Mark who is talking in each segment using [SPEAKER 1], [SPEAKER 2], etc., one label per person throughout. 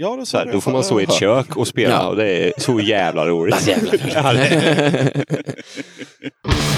[SPEAKER 1] Ja, det
[SPEAKER 2] Så här, då får man stå i ett kök och spela
[SPEAKER 3] Ja.
[SPEAKER 2] och det är så jävla roligt.
[SPEAKER 3] Alltså, jävla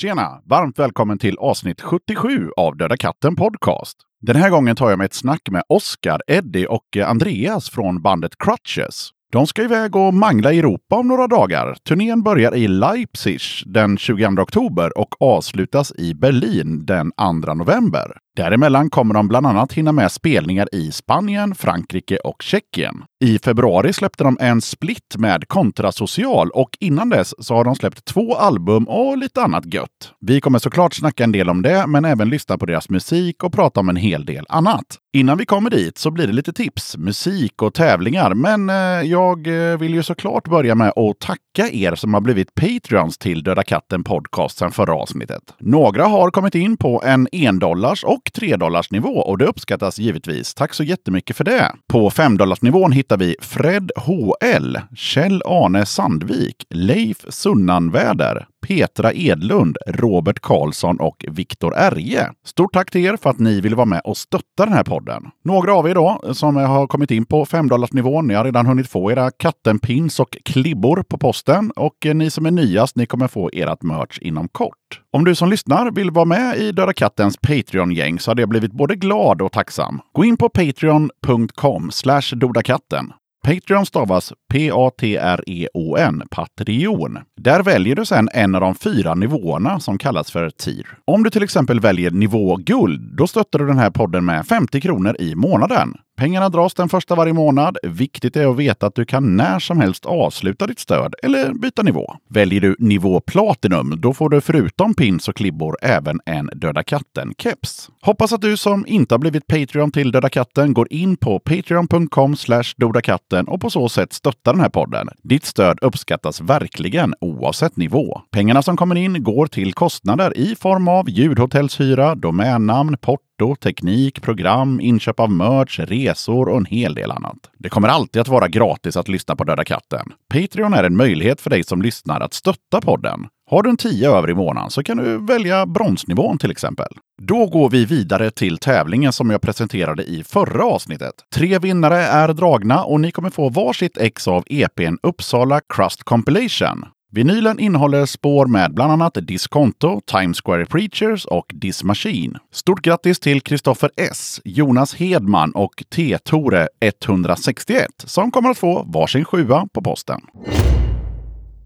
[SPEAKER 4] Tjena! Varmt välkommen till avsnitt 77 av Döda katten Podcast. Den här gången tar jag mig ett snack med Oskar, Eddie och eh, Andreas från bandet Crutches. De ska iväg och mangla i Europa om några dagar. Turnén börjar i Leipzig den 22 oktober och avslutas i Berlin den 2 november. Däremellan kommer de bland annat hinna med spelningar i Spanien, Frankrike och Tjeckien. I februari släppte de en split med Kontrasocial och innan dess så har de släppt två album och lite annat gött. Vi kommer såklart snacka en del om det, men även lyssna på deras musik och prata om en hel del annat. Innan vi kommer dit så blir det lite tips, musik och tävlingar, men eh, jag eh, vill ju såklart börja med att tacka er som har blivit Patreons till Döda katten Podcast sedan förra avsnittet. Några har kommit in på en endollars och tredollars nivå och det uppskattas givetvis. Tack så jättemycket för det! På femdollarsnivån hittar vi Fred HL, Kjell Arne Sandvik, Leif Sunnanväder, Petra Edlund, Robert Karlsson och Viktor Erje. Stort tack till er för att ni vill vara med och stötta den här podden. Några av er då som har kommit in på 5 nivån, ni har redan hunnit få era kattenpins och klibbor på posten och ni som är nyast, ni kommer få ert merch inom kort. Om du som lyssnar vill vara med i Döda Kattens Patreon-gäng så hade jag blivit både glad och tacksam. Gå in på patreon.com slash dodakatten. Patreon stavas P-A-T-R-E-O-N, Patreon. Där väljer du sedan en av de fyra nivåerna som kallas för TIR. Om du till exempel väljer nivå guld, då stöttar du den här podden med 50 kronor i månaden. Pengarna dras den första varje månad. Viktigt är att veta att du kan när som helst avsluta ditt stöd eller byta nivå. Väljer du nivå Platinum, då får du förutom pins och klibbor även en Döda katten-keps. Hoppas att du som inte har blivit Patreon till Döda katten går in på patreon.com dodakatten och på så sätt stöttar den här podden. Ditt stöd uppskattas verkligen oavsett nivå. Pengarna som kommer in går till kostnader i form av ljudhotellshyra, domännamn, porto, teknik, program, inköp av merch, resor och en hel del annat. Det kommer alltid att vara gratis att lyssna på Döda katten. Patreon är en möjlighet för dig som lyssnar att stötta podden. Har du en 10 över i månaden så kan du välja bronsnivån till exempel. Då går vi vidare till tävlingen som jag presenterade i förra avsnittet. Tre vinnare är dragna och ni kommer få varsitt ex av EPn Uppsala Crust Compilation. Vinylen innehåller spår med bland annat Disconto, Times Square Preachers och Dismachine. Stort grattis till Kristoffer S, Jonas Hedman och T-Tore 161 som kommer att få varsin sjua på posten.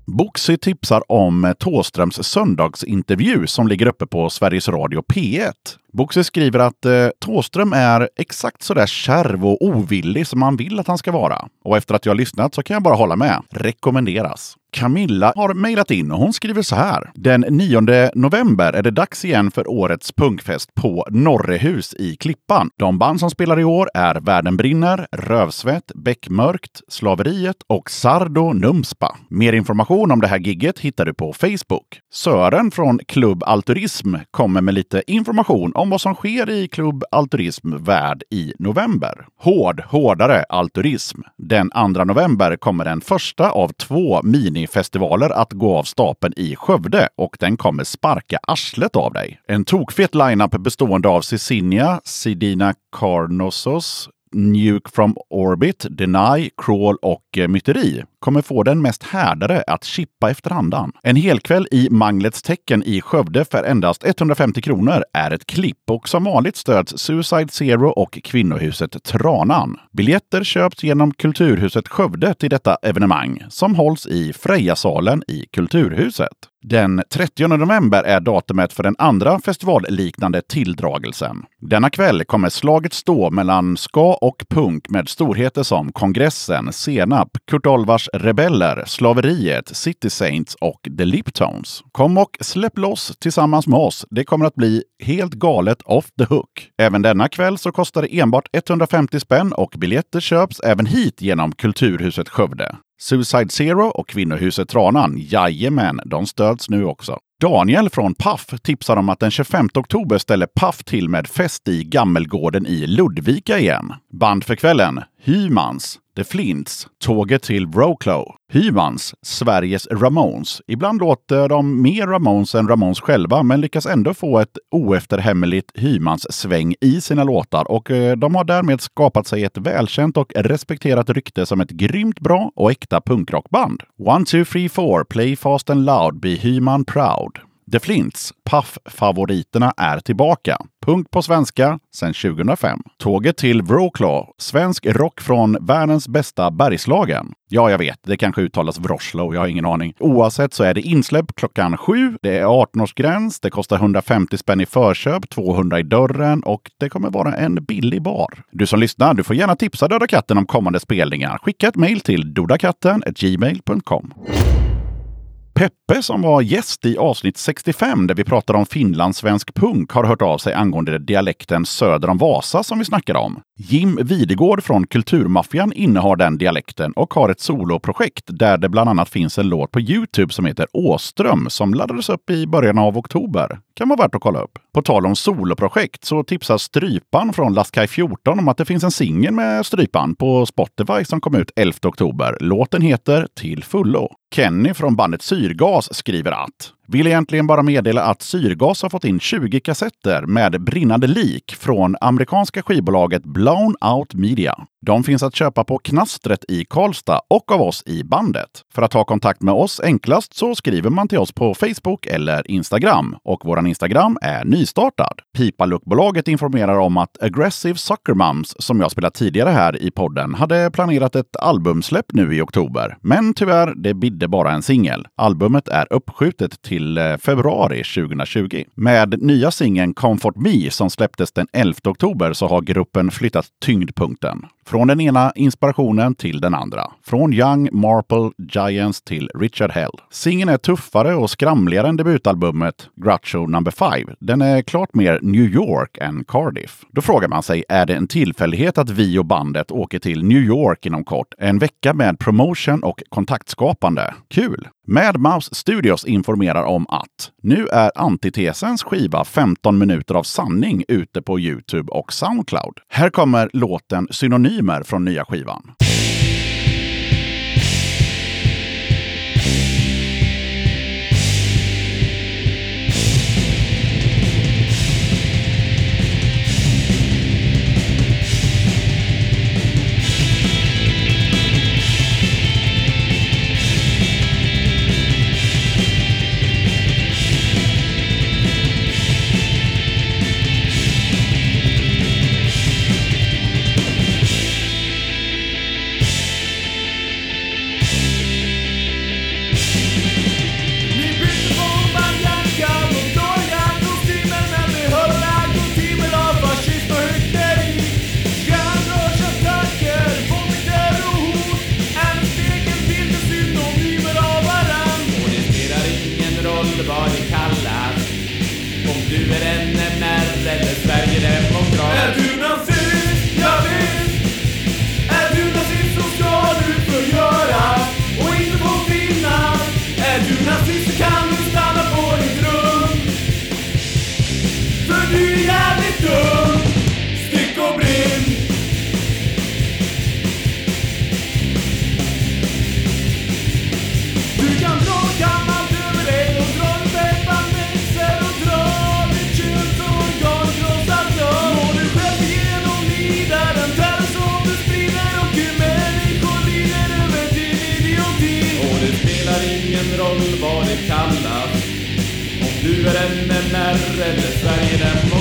[SPEAKER 4] Boxy tipsar om Tåströms söndagsintervju som ligger uppe på Sveriges Radio P1. Boxy skriver att eh, Tåström är exakt sådär kärv och ovillig som man vill att han ska vara. Och efter att jag har lyssnat så kan jag bara hålla med. Rekommenderas. Camilla har mejlat in och hon skriver så här. Den 9 november är det dags igen för årets punkfest på Norrehus i Klippan. De band som spelar i år är Världen brinner, Rövsvett, Bäckmörkt, Slaveriet och Sardo Numspa. Mer information om det här gigget hittar du på Facebook. Sören från Klubb Alturism kommer med lite information om vad som sker i Klubb Alturism Värld i november. Hård, hårdare alturism. Den 2 november kommer den första av två mini minifestivaler att gå av stapeln i Skövde och den kommer sparka arslet av dig. En tokfet lineup bestående av Cecinia, Sidina Carnosos, Nuke from Orbit, Deny, Crawl och eh, Myteri kommer få den mest härdare att chippa efter andan. En helkväll i Manglets tecken i Skövde för endast 150 kronor är ett klipp och som vanligt stöds Suicide Zero och kvinnohuset Tranan. Biljetter köps genom Kulturhuset Skövde till detta evenemang som hålls i Frejasalen i Kulturhuset. Den 30 november är datumet för den andra festivalliknande tilldragelsen. Denna kväll kommer slaget stå mellan ska och punk med storheter som Kongressen, Senap, Kurt Olvars Rebeller, Slaveriet, City Saints och The Liptones. Kom och släpp loss tillsammans med oss. Det kommer att bli helt galet off the hook. Även denna kväll så kostar det enbart 150 spänn och biljetter köps även hit genom Kulturhuset Skövde. Suicide Zero och Kvinnohuset Tranan, jajamän, de stöds nu också. Daniel från Paff tipsar om att den 25 oktober ställer Paff till med fest i Gammelgården i Ludvika igen. Band för kvällen Hymans, The Flints, Tåget till Broclow. Hymans, Sveriges Ramones. Ibland låter de mer Ramones än Ramones själva, men lyckas ändå få ett oefterhämmeligt Hymans-sväng i sina låtar och eh, de har därmed skapat sig ett välkänt och respekterat rykte som ett grymt bra och äkta punkrockband. One, two, three, four, play fast and loud, be Hyman proud. The Flints, Paff-favoriterna, är tillbaka. Punk på svenska sedan 2005. Tåget till Wroclaw, svensk rock från världens bästa Bergslagen. Ja, jag vet, det kanske uttalas Wroclaw, jag har ingen aning. Oavsett så är det insläpp klockan sju, det är 18-årsgräns, det kostar 150 spänn i förköp, 200 i dörren och det kommer vara en billig bar. Du som lyssnar, du får gärna tipsa Döda katten om kommande spelningar. Skicka ett mejl till dodakatten.gmail.com. Peppe som var gäst i avsnitt 65 där vi pratade om finlandssvensk punk har hört av sig angående dialekten söder om Vasa som vi snackade om. Jim Videgård från Kulturmaffian innehar den dialekten och har ett soloprojekt där det bland annat finns en låt på Youtube som heter Åström som laddades upp i början av oktober. Kan vara värt att kolla upp. På tal om soloprojekt så tipsar Strypan från Laskaj 14 om att det finns en singel med Strypan på Spotify som kom ut 11 oktober. Låten heter Till fullo. Kenny från bandet Syrgas skriver att vill egentligen bara meddela att Syrgas har fått in 20 kassetter med brinnande lik från amerikanska skivbolaget Blown Out Media. De finns att köpa på Knastret i Karlstad och av oss i bandet. För att ta kontakt med oss enklast så skriver man till oss på Facebook eller Instagram. Och våran Instagram är nystartad. Pipaluckbolaget informerar om att Aggressive Sucker Mums, som jag spelat tidigare här i podden, hade planerat ett albumsläpp nu i oktober. Men tyvärr, det bidde bara en singel. Albumet är uppskjutet till till eh, februari 2020. Med nya singeln Comfort Me som släpptes den 11 oktober så har gruppen flyttat tyngdpunkten. Från den ena inspirationen till den andra. Från Young Marple Giants till Richard Hell. Singeln är tuffare och skramligare än debutalbumet Groucho No. 5. Den är klart mer New York än Cardiff. Då frågar man sig, är det en tillfällighet att vi och bandet åker till New York inom kort? En vecka med promotion och kontaktskapande. Kul! Mad Mouse Studios informerar om att nu är Antitesens skiva 15 minuter av sanning ute på Youtube och Soundcloud. Här kommer låten Synonym Synonymer från nya skivan.
[SPEAKER 1] NMR eller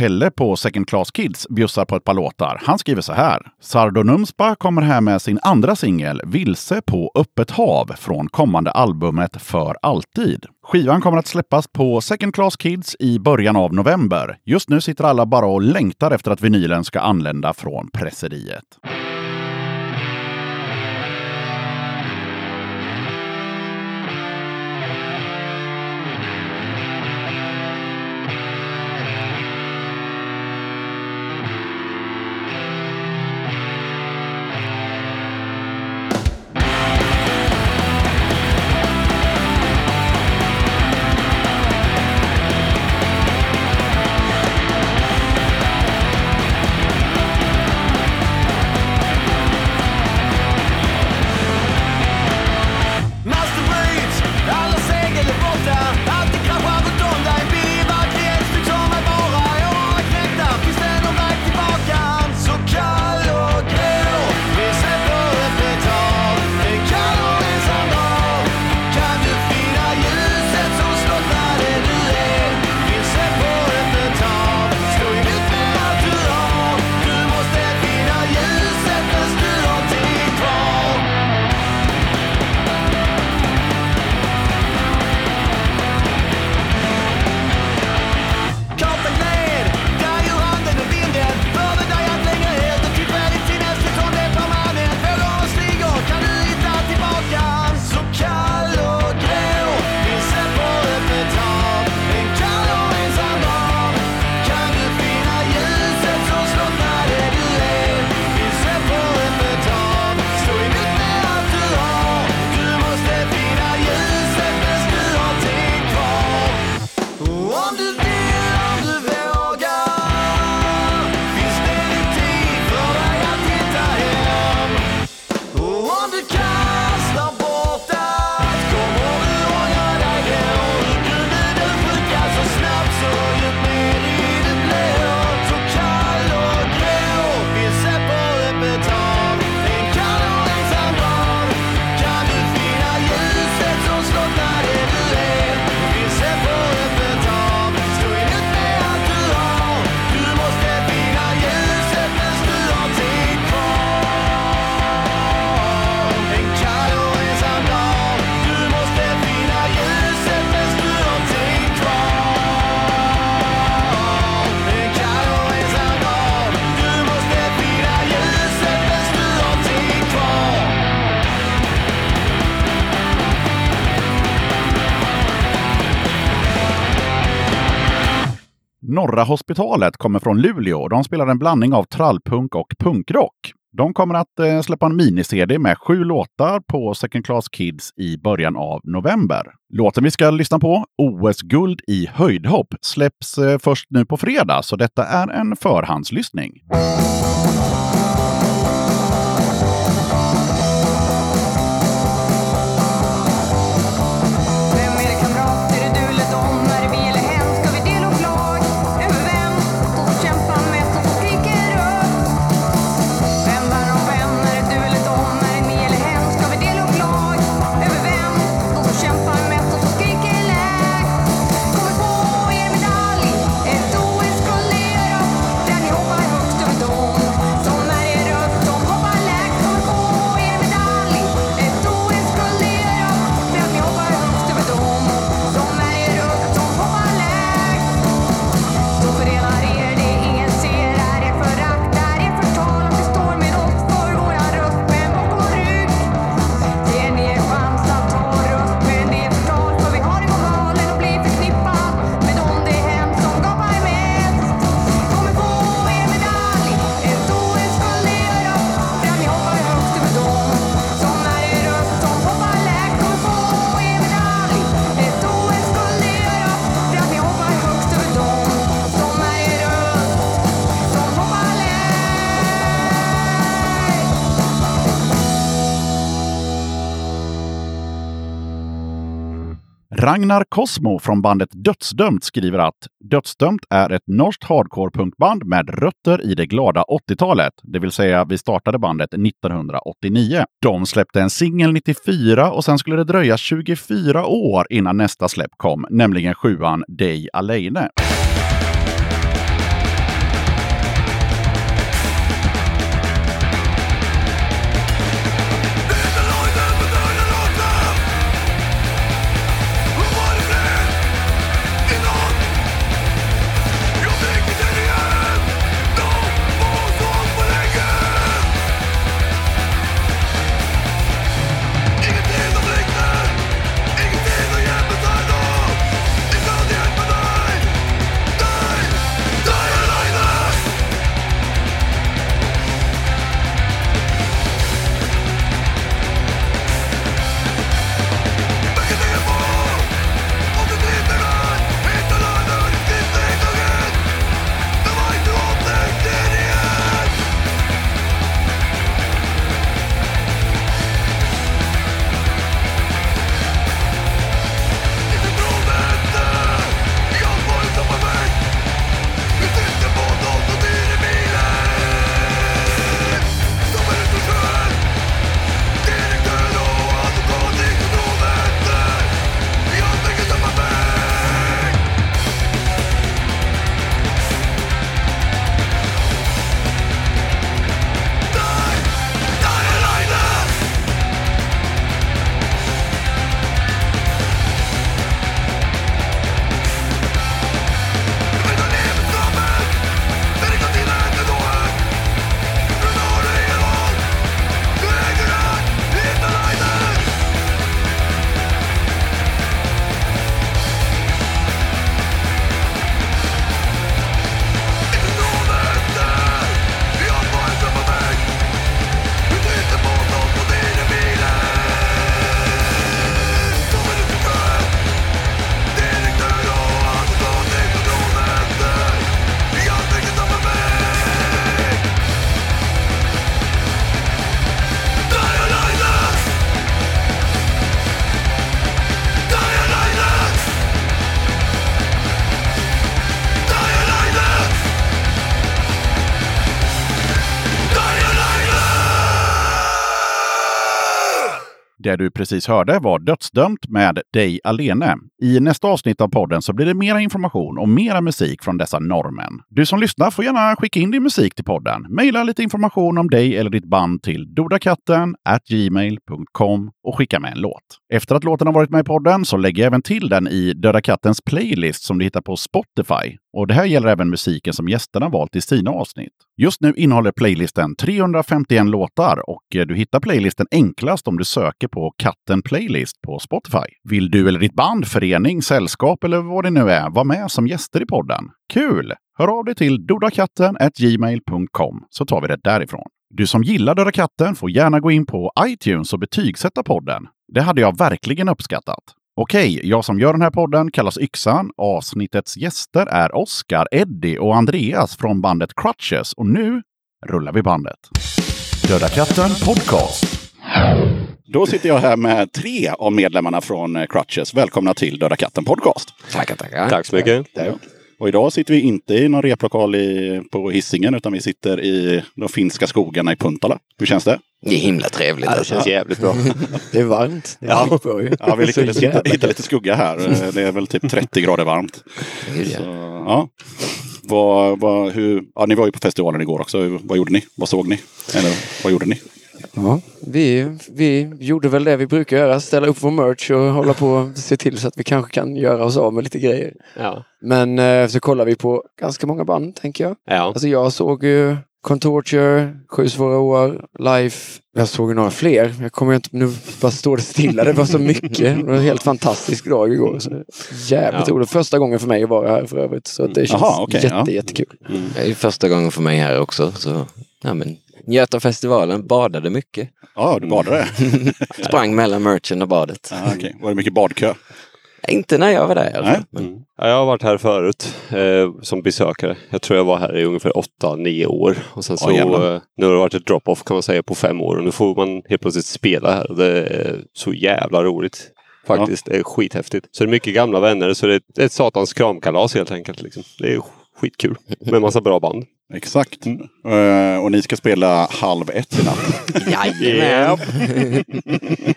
[SPEAKER 5] Pelle på Second Class Kids bjussar på ett par låtar. Han skriver så här. Sardo Numspa kommer här med sin andra singel Vilse på öppet hav från kommande albumet För alltid. Skivan kommer att släppas på Second Class Kids i början av november. Just nu sitter alla bara och längtar efter att vinylen ska anlända från presseriet. Norra Hospitalet kommer från Luleå. De spelar en blandning av trallpunk och punkrock. De kommer att eh, släppa en mini-CD med sju låtar på Second Class Kids i början av november. Låten vi ska lyssna på, OS-guld i höjdhopp, släpps eh, först nu på fredag, så detta är en förhandslyssning.
[SPEAKER 4] Ragnar Cosmo från bandet Dödsdömt skriver att Dödsdömt är ett norskt hardcore-punkband med rötter i det glada 80-talet. Det vill säga, vi startade bandet 1989. De släppte en singel 94 och sen skulle det dröja 24 år innan nästa släpp kom, nämligen sjuan Dig Alene. Du precis hörde var Dödsdömt med Dig Alene. I nästa avsnitt av podden så blir det mera information och mera musik från dessa norrmän. Du som lyssnar får gärna skicka in din musik till podden. Maila lite information om dig eller ditt band till dodakatten gmail.com och skicka med en låt. Efter att låten har varit med i podden så lägger jag även till den i Döda Kattens playlist som du hittar på Spotify. Och det här gäller även musiken som gästerna valt i sina avsnitt. Just nu innehåller playlisten 351 låtar och eh, du hittar playlisten enklast om du söker på Katten Playlist på Spotify. Vill du eller ditt band, förening, sällskap eller vad det nu är vara med som gäster i podden? Kul! Hör av dig till dodakatten.gmail.com så tar vi det därifrån. Du som gillar Döda katten får gärna gå in på iTunes och betygsätta podden. Det hade jag verkligen uppskattat. Okej, jag som gör den här podden kallas Yxan. Avsnittets gäster är Oskar, Eddie och Andreas från bandet Crutches. Och nu rullar vi bandet. Döda katten podcast. Då sitter jag här med tre av medlemmarna från eh, Crutches. Välkomna till Döda katten podcast.
[SPEAKER 6] Tackar, tackar.
[SPEAKER 2] Tack så mycket.
[SPEAKER 4] Och idag sitter vi inte i någon replokal i, på Hisingen utan vi sitter i de finska skogarna i Puntala. Hur känns det?
[SPEAKER 6] Det är himla trevligt.
[SPEAKER 2] Ja, det känns jävligt bra.
[SPEAKER 7] Det är varmt. Det
[SPEAKER 2] Ja.
[SPEAKER 7] ja. På.
[SPEAKER 4] Ja, vi lyckades hitta, hitta lite skugga här. Det är väl typ 30 grader varmt. Så,
[SPEAKER 6] ja.
[SPEAKER 4] Vad, vad, hur, ja, ni var ju på festivalen igår också. Vad gjorde ni? Vad såg ni? Eller vad gjorde ni?
[SPEAKER 7] Ja, vi, vi gjorde väl det vi brukar göra. Ställa upp vår merch och hålla på och se till så att vi kanske kan göra oss av med lite grejer.
[SPEAKER 2] Ja.
[SPEAKER 7] Men eh, så kollar vi på ganska många band, tänker jag.
[SPEAKER 2] Ja.
[SPEAKER 7] Alltså jag såg ju Contorture, Sju svåra år, Life. Jag såg några fler. Jag kommer inte, nu bara står det stilla. Det var så mycket. Det var en helt fantastisk dag igår. Så jävligt
[SPEAKER 2] Ja.
[SPEAKER 7] roligt. Första gången för mig att vara här för övrigt. Så det känns
[SPEAKER 4] Jaha, okej,
[SPEAKER 7] jätte,
[SPEAKER 4] ja.
[SPEAKER 7] jättekul.
[SPEAKER 6] Det är första gången för mig här också. Så, ja, men, njöt av festivalen, badade mycket.
[SPEAKER 4] Ja, du badade?
[SPEAKER 6] Sprang mellan merchen och badet.
[SPEAKER 4] Ja, okej. Var det mycket badkö?
[SPEAKER 6] Inte när jag var där fall. Men,
[SPEAKER 2] Ja, jag har varit här förut eh, som besökare. Jag tror jag var här i ungefär 8-9 år. Och sen så,
[SPEAKER 4] jävlar.
[SPEAKER 2] eh, nu har det varit ett drop-off kan man säga på fem år. Och nu får man helt plötsligt spela här. Och det är så jävla roligt. Faktiskt. Det är skithäftigt. Så det är mycket gamla vänner. Så det är ett, ett satans kramkalas helt enkelt. Liksom. Det är skitkul. Med en massa bra band.
[SPEAKER 8] Exakt. Eh, och ni ska spela halv ett i natt.
[SPEAKER 7] Jajamän!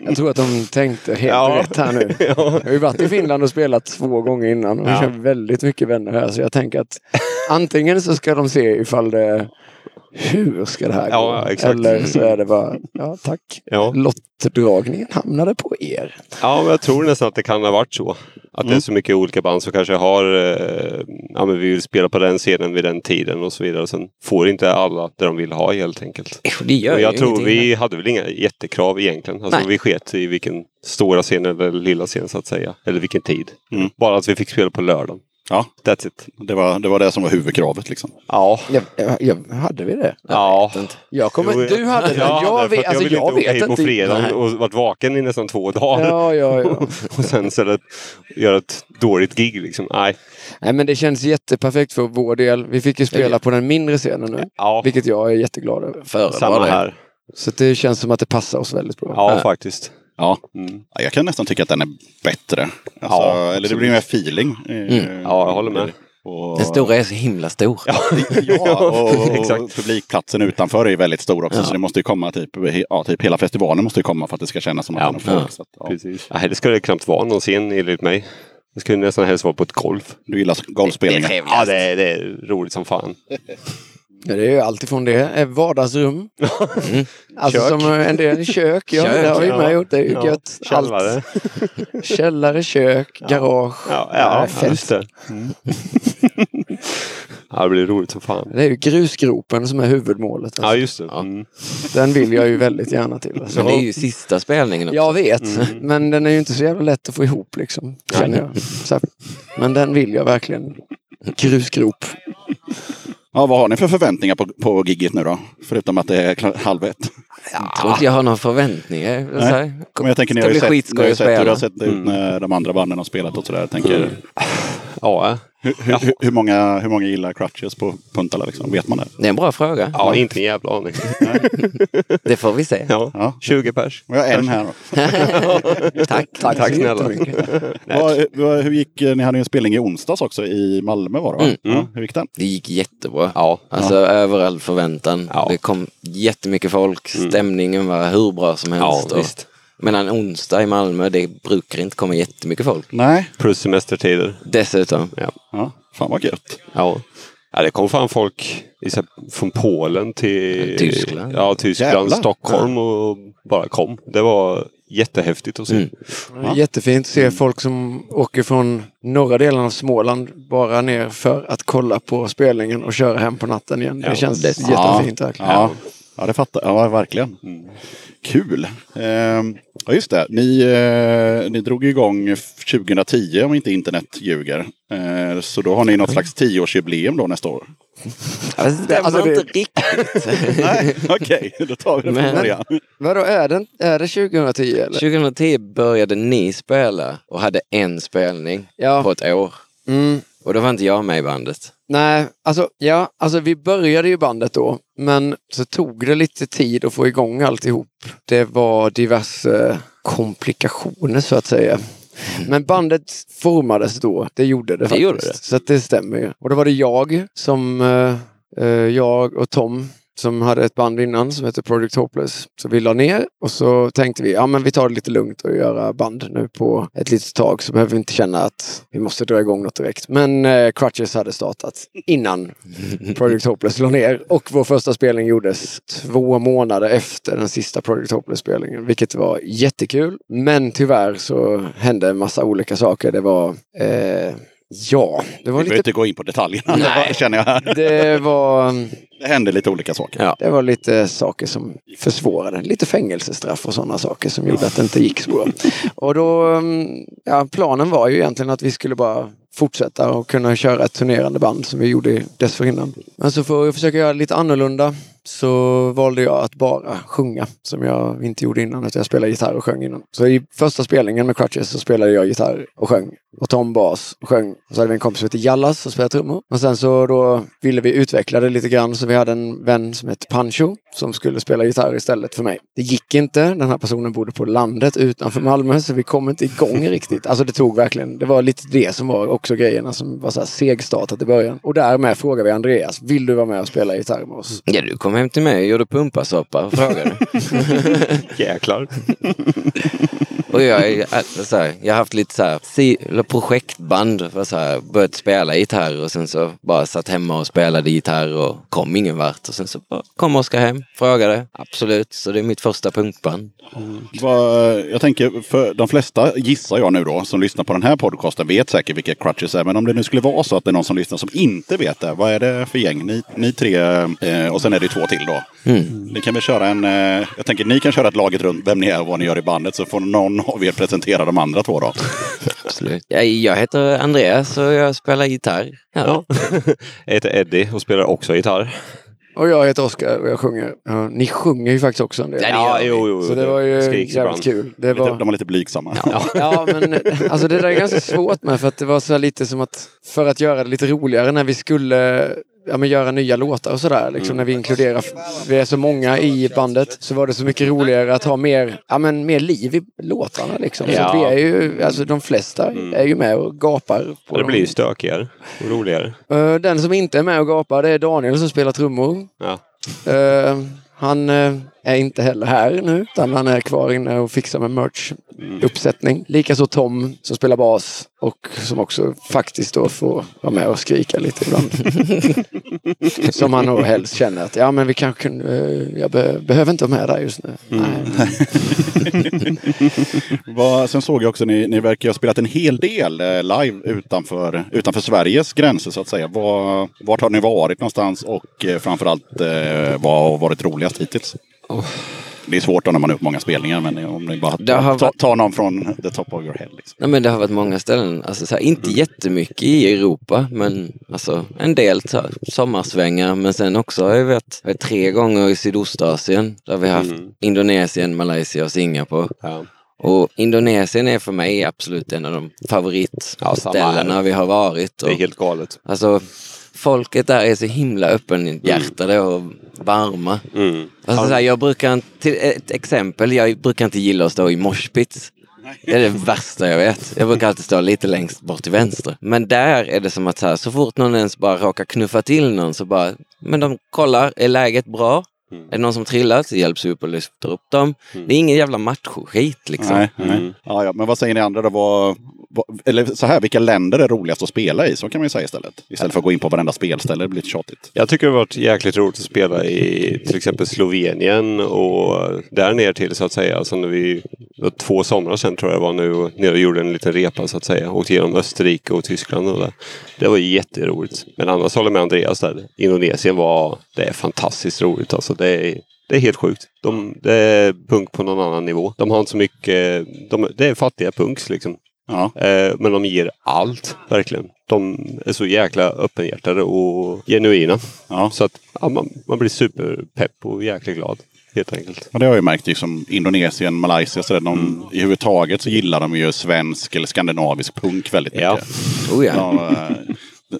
[SPEAKER 7] Jag tror att de tänkte helt
[SPEAKER 2] Ja.
[SPEAKER 7] rätt här nu.
[SPEAKER 2] ja.
[SPEAKER 7] Jag har ju varit i Finland och spelat två gånger innan och
[SPEAKER 2] Ja.
[SPEAKER 7] känner väldigt mycket vänner här. Så jag tänker att antingen så ska de se ifall det hur ska det här gå?
[SPEAKER 2] Ja, exakt.
[SPEAKER 7] Eller så är det bara, ja tack.
[SPEAKER 2] Ja.
[SPEAKER 7] Lottdragningen hamnade på er.
[SPEAKER 2] ja, men jag tror nästan att det kan ha varit så. Att det
[SPEAKER 8] Mm.
[SPEAKER 2] är så mycket olika band som kanske har, eh, ja men vi vill spela på den scenen vid den tiden och så vidare. Sen får inte alla det de vill ha helt enkelt.
[SPEAKER 6] Det gör
[SPEAKER 2] Och jag tror
[SPEAKER 6] ingenting.
[SPEAKER 2] vi hade väl inga jättekrav egentligen. Alltså
[SPEAKER 6] Nej.
[SPEAKER 2] vi sket i vilken stora scen eller lilla scen så att säga. Eller vilken tid.
[SPEAKER 8] Mm.
[SPEAKER 2] Bara att vi fick spela på lördagen.
[SPEAKER 8] Ja,
[SPEAKER 2] That's it.
[SPEAKER 8] det var, det var det som var huvudkravet liksom.
[SPEAKER 2] Ja.
[SPEAKER 7] Ja, ja, ja, hade vi det?
[SPEAKER 2] Ja.
[SPEAKER 7] Jag kommer, du hade det.
[SPEAKER 2] jag
[SPEAKER 7] Jag, vet, alltså,
[SPEAKER 2] ville
[SPEAKER 7] jag
[SPEAKER 2] inte åka
[SPEAKER 7] vet
[SPEAKER 2] hit på
[SPEAKER 7] Nej.
[SPEAKER 2] och varit vaken i nästan två dagar.
[SPEAKER 7] Ja, ja, ja.
[SPEAKER 2] och sen istället göra ett dåligt gig liksom. Nej.
[SPEAKER 7] Nej, men det känns jätteperfekt för vår del. Vi fick ju spela på den mindre scenen nu.
[SPEAKER 2] Ja,
[SPEAKER 7] Vilket jag är jätteglad över.
[SPEAKER 2] Samma
[SPEAKER 6] det.
[SPEAKER 2] här.
[SPEAKER 7] Så det känns som att det passar oss väldigt bra.
[SPEAKER 2] Ja,
[SPEAKER 6] Ja.
[SPEAKER 2] faktiskt.
[SPEAKER 8] Ja.
[SPEAKER 2] Mm.
[SPEAKER 8] Ja, Jag kan nästan tycka att den är bättre. Alltså,
[SPEAKER 2] Ja,
[SPEAKER 8] eller det blir mer feeling. eh,
[SPEAKER 6] Mm.
[SPEAKER 2] Ja, jag håller med.
[SPEAKER 8] Och,
[SPEAKER 6] Den stora är så himla stor.
[SPEAKER 8] Ja, och, och
[SPEAKER 2] Exakt.
[SPEAKER 8] publikplatsen utanför är väldigt stor också.
[SPEAKER 6] Ja.
[SPEAKER 8] Så det måste ju komma typ, ja, typ hela festivalen måste ju komma för att det ska kännas som att
[SPEAKER 2] Ja,
[SPEAKER 8] den har folk.
[SPEAKER 6] ja.
[SPEAKER 8] Så att, ja.
[SPEAKER 2] Precis. Nej, det skulle knappt vara någon scen enligt mig. Det skulle nästan helst vara på ett golf.
[SPEAKER 8] Du gillar golfspelningar.
[SPEAKER 2] Ja, det är, det är roligt som fan.
[SPEAKER 7] Ja, det är ju alltifrån det. Är vardagsrum. Alltså
[SPEAKER 2] Kök.
[SPEAKER 7] som en del kök. Ja,
[SPEAKER 6] Kök,
[SPEAKER 7] det har vi
[SPEAKER 2] ja.
[SPEAKER 7] med gjort. Det är ju
[SPEAKER 2] Ja,
[SPEAKER 7] gött.
[SPEAKER 2] Källare.
[SPEAKER 7] Allt. Källare, kök, garage.
[SPEAKER 2] Ja, ja,
[SPEAKER 7] Nej, fett.
[SPEAKER 2] just det. ja, det blir roligt som fan.
[SPEAKER 7] Det är ju grusgropen som är huvudmålet.
[SPEAKER 2] Ja,
[SPEAKER 7] Alltså.
[SPEAKER 2] just det. Mm.
[SPEAKER 7] Den vill jag ju väldigt gärna till. Alltså.
[SPEAKER 6] Men det är ju sista spelningen också.
[SPEAKER 7] Jag vet, men den är ju inte så jävla lätt att få ihop liksom. Känner jag. Men den vill jag verkligen. Grusgrop.
[SPEAKER 8] Ja, vad har ni för förväntningar på, på gigget nu då? Förutom att det är halv ett.
[SPEAKER 6] Jag tror inte jag har några förväntningar.
[SPEAKER 8] Nej. Men jag tänker ni har sett, ni har ju sett hur det har sett ut när de andra banden har spelat och sådär. Tänker,
[SPEAKER 2] Ja,
[SPEAKER 8] hur, hur, hur, hur, många, hur många gillar Crutches på Puntala liksom? Vet man det?
[SPEAKER 6] Det är en bra fråga.
[SPEAKER 2] ja, inte en jävla aning.
[SPEAKER 6] Det får vi se.
[SPEAKER 2] Ja,
[SPEAKER 8] Ja.
[SPEAKER 2] 20 pers.
[SPEAKER 8] Och jag har en här då.
[SPEAKER 6] Tack.
[SPEAKER 7] Tack,
[SPEAKER 2] Tack
[SPEAKER 7] så
[SPEAKER 2] snälla.
[SPEAKER 8] vad, hur gick, ni hade ju en spelning i onsdags också i Malmö var det va?
[SPEAKER 6] Mm.
[SPEAKER 8] Ja, hur gick den?
[SPEAKER 6] Det gick jättebra.
[SPEAKER 2] Ja.
[SPEAKER 6] Alltså över all förväntan.
[SPEAKER 2] Ja.
[SPEAKER 6] Det kom jättemycket folk. Stämningen var hur bra som
[SPEAKER 2] Ja,
[SPEAKER 6] helst. och-
[SPEAKER 2] visst.
[SPEAKER 6] Men en onsdag i Malmö, det brukar inte komma jättemycket folk.
[SPEAKER 8] Nej.
[SPEAKER 2] Plus semestertider.
[SPEAKER 6] Dessutom.
[SPEAKER 2] Ja.
[SPEAKER 8] Ja, fan vad gött.
[SPEAKER 2] Ja. Ja, det kom fan folk från Polen till
[SPEAKER 6] Tyskland.
[SPEAKER 2] Ja, Tyskland,
[SPEAKER 8] Jävlar.
[SPEAKER 2] Stockholm och bara kom. Det var jättehäftigt att se.
[SPEAKER 6] Mm.
[SPEAKER 7] Är Jättefint att se folk som åker från norra delen av Småland bara ner för att kolla på spelningen och köra hem på natten igen. Det
[SPEAKER 2] Ja,
[SPEAKER 7] känns
[SPEAKER 6] det-
[SPEAKER 7] jättefint verkligen.
[SPEAKER 8] Ja, ja det fattar Ja, verkligen. Kul. Ehm, ja, just det. Ni, eh, ni drog igång f- 2010 om inte internet ljuger. Eh, så då har ni något slags tioårsjubileum då nästa år.
[SPEAKER 6] Det stämmer
[SPEAKER 7] Alltså, det-
[SPEAKER 6] inte riktigt.
[SPEAKER 8] Nej, okej. Då tar vi det från början.
[SPEAKER 7] Vadå, är det, är det 2010 eller?
[SPEAKER 6] 2010 började ni spela och hade en spelning
[SPEAKER 7] Ja.
[SPEAKER 6] på ett år.
[SPEAKER 7] Mm.
[SPEAKER 6] Och då var inte jag med i bandet.
[SPEAKER 7] Nej, alltså, ja, alltså vi började ju bandet då, men så tog det lite tid att få igång alltihop. Det var diverse komplikationer så att säga. Men bandet formades då, det gjorde det faktiskt.
[SPEAKER 6] gjorde det.
[SPEAKER 7] Så att det stämmer ju. Och då var det jag som, eh, eh, jag och Tom som hade ett band innan som hette Project Hopeless. Så vi la ner och så tänkte vi, ja men vi tar det lite lugnt och göra band nu på ett litet tag så behöver vi inte känna att vi måste dra igång något direkt. Men eh, Crutches hade startat innan Project Hopeless la ner och vår första spelning gjordes två månader efter den sista Project Hopeless-spelningen, vilket var jättekul. Men tyvärr så hände en massa olika saker. Det var, eh, ja, det var
[SPEAKER 8] Vi behöver
[SPEAKER 7] lite
[SPEAKER 8] inte gå in på detaljerna, det känner jag här.
[SPEAKER 7] det var,
[SPEAKER 8] Det hände lite olika saker.
[SPEAKER 6] Ja.
[SPEAKER 7] det var lite saker som försvårade. Lite fängelsestraff och sådana saker som gjorde att det inte gick så bra. Och då, mm, ja, planen var ju egentligen att vi skulle bara fortsätta och kunna köra ett turnerande band som vi gjorde dessförinnan. Men så får vi försöka göra lite annorlunda så valde jag att bara sjunga som jag inte gjorde innan. utan jag spelade gitarr och sjöng innan. Så i första spelningen med Crutches så spelade jag gitarr och sjöng. Och Tom bas och sjöng. Och så hade vi en kompis som hette Jallas som spelade trummor. Och sen så då ville vi utveckla det lite grann så vi hade en vän som hette Pancho som skulle spela gitarr istället för mig. Det gick inte. Den här personen bodde på landet utanför Malmö så vi kom inte igång riktigt. Alltså det tog verkligen, det var lite det som var också grejerna som var så här segstartat i början. Och därmed frågade vi Andreas, vill du vara med och spela gitarr med oss?
[SPEAKER 6] Ja, du kom hem till mig och gjorde pumpasoppa och frågade.
[SPEAKER 2] Jäklar.
[SPEAKER 6] och jag, alltså, så här, jag har haft lite så här, projektband. Så här, börjat spela gitarr och sen så bara satt hemma och spelade gitarr och kom ingen vart. Och sen så bara, kom Oskar hem, frågade. Absolut, så det är mitt första punkband.
[SPEAKER 8] Vad, jag tänker, för de flesta gissar jag nu då, som lyssnar på den här podcasten vet säkert vilka Crutches är. Men om det nu skulle vara så att det är någon som lyssnar som inte vet det. Vad är det för gäng? Ni, ni tre eh, och sen är det två till då. Ni kan väl köra en, eh, jag tänker ni kan köra ett laget runt vem ni är och vad ni gör i bandet. Så får någon av er presentera de andra två då.
[SPEAKER 6] Absolut. Jag, heter Andreas och jag spelar gitarr. Ja.
[SPEAKER 2] Jag heter Eddie och spelar också gitarr.
[SPEAKER 7] Och jag heter Oskar och jag sjunger. Ja, ni sjunger ju faktiskt också en del.
[SPEAKER 2] Ja, jo, jo.
[SPEAKER 7] Så det var ju jävligt
[SPEAKER 2] ibland.
[SPEAKER 7] kul. Det var...
[SPEAKER 8] de var lite blygsamma.
[SPEAKER 7] Ja, men alltså det där är ganska svårt med för att det var så lite som att för att göra det lite roligare när vi skulle ja, men göra nya låtar och sådär. Liksom, När vi inkluderar, vi är så många i bandet, så var det så mycket roligare att ha mer, ja, men mer liv i låtarna. Liksom. Så
[SPEAKER 2] Ja.
[SPEAKER 7] att vi är ju, alltså de flesta är ju med och gapar. På
[SPEAKER 2] det
[SPEAKER 7] dem.
[SPEAKER 2] blir ju stökigare och roligare.
[SPEAKER 7] Eh, Den som inte är med och gapar det är Daniel som spelar trummor.
[SPEAKER 2] Ja.
[SPEAKER 7] Eh, han eh, är inte heller här nu, utan han är kvar inne och fixar med merch-uppsättning. Likaså Tom som spelar bas och som också faktiskt då får vara med och skrika lite ibland. som han nog helst känner att ja men vi kanske kunde, eh, jag be, behöver inte vara med där just nu. Nej.
[SPEAKER 8] Vad, sen såg jag också, ni, ni verkar ha spelat en hel del eh, live utanför, utanför Sveriges gränser så att säga. Var, vart har ni varit någonstans och eh, framförallt vad har varit roligast hittills? Det är svårt då när man har upp många spelningar men om ni bara tar
[SPEAKER 6] varit-
[SPEAKER 8] ta någon från the top of your head. Liksom.
[SPEAKER 6] Nej, men det har varit många ställen. Alltså, så här, inte jättemycket i Europa, men alltså, en del så här, sommarsvängar. Men sen också har jag varit, tre gånger i Sydostasien. Där vi har haft
[SPEAKER 2] Mm.
[SPEAKER 6] Indonesien, Malaysia och Singapore.
[SPEAKER 2] Ja.
[SPEAKER 6] Och Indonesien är för mig absolut en av de
[SPEAKER 2] Ja,
[SPEAKER 6] favoritställena
[SPEAKER 2] här.
[SPEAKER 6] vi har varit.
[SPEAKER 2] Det är
[SPEAKER 6] Och,
[SPEAKER 2] helt galet.
[SPEAKER 6] alltså, folket där är så himla öppenhjärtade och varma.
[SPEAKER 2] Mm.
[SPEAKER 6] Alltså, så här, jag brukar, inte- till ett exempel, jag brukar inte gilla att stå i moshpits. Det är det värsta jag vet. Jag brukar alltid stå lite längst bort till vänster. Men där är det som att så, här, så fort någon ens bara råkar knuffa till någon så bara, men de kollar, är läget bra?
[SPEAKER 2] Mm.
[SPEAKER 6] Är det någon som trillat så hjälps vi upp och lyfter upp dem. Det är ingen jävla machoskit liksom.
[SPEAKER 8] Nej, nej. Ja, ja, men vad säger ni andra då? Vad, eller så här, vilka länder är roligast att spela i? Så kan man ju säga istället. Istället för att gå in på varenda spelställe, det blir lite tjatigt.
[SPEAKER 2] Jag tycker det har varit jäkligt roligt att spela i till exempel Slovenien och där ner till så att säga. Alltså när vi, två somrar sedan tror jag var nu och nere och gjorde en liten repa så att säga. Åkte genom Österrike och Tyskland och där. Det var jätteroligt. Men annars håller jag med Andreas där. Indonesien var, det är fantastiskt roligt alltså. Det är, det är helt sjukt. De, det är punk på någon annan nivå. De har inte så mycket, de, det är fattiga punks liksom.
[SPEAKER 8] Ja.
[SPEAKER 2] Eh, men de ger allt, verkligen. De är så jäkla öppenhjärtade och genuina.
[SPEAKER 8] Ja.
[SPEAKER 2] Så att ja, man, man blir superpepp och jäkligt glad. Helt enkelt.
[SPEAKER 8] Och det har jag ju märkt liksom Indonesien, Malaysia, så där, de, i huvud taget så gillar de ju svensk eller skandinavisk punk väldigt mycket.
[SPEAKER 2] Ja.
[SPEAKER 6] Oh, ja.
[SPEAKER 8] Ja, eh,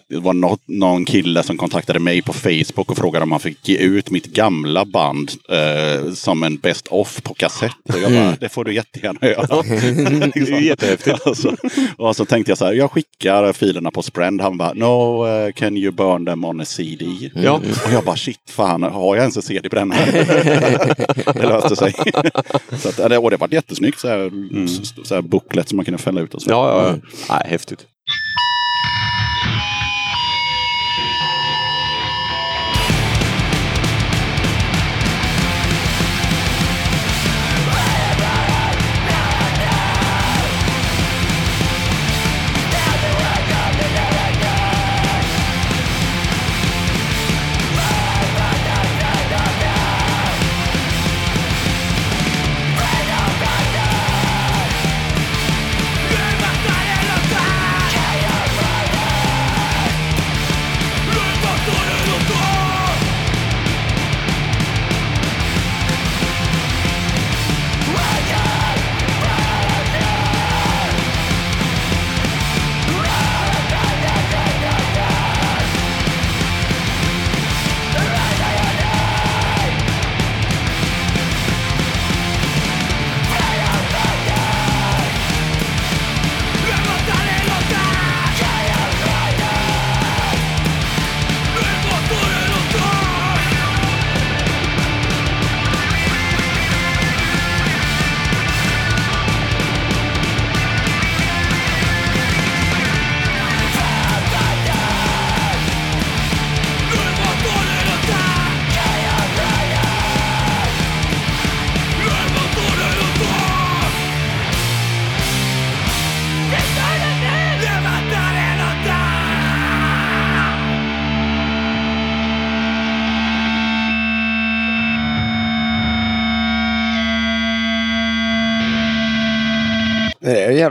[SPEAKER 8] det var något, någon kille som kontaktade mig på Facebook och frågade om han fick ge ut mitt gamla band eh, som en best off på kassett. Och jag bara, det får du jättegärna göra.
[SPEAKER 2] Det är ju jättehäftigt.
[SPEAKER 8] Alltså, och så tänkte jag så här, jag skickar filerna på Sprend. Han bara, no, eh, can you burn them on a CD?
[SPEAKER 2] Ja.
[SPEAKER 8] Och jag bara, shit, fan, har jag ens en CD-brännare? det löste sig. så att, det, och det var jättesnyggt, så här, s- så här booklet som man kunde fälla ut och så.
[SPEAKER 2] Ja, ja, ja. Nej, häftigt.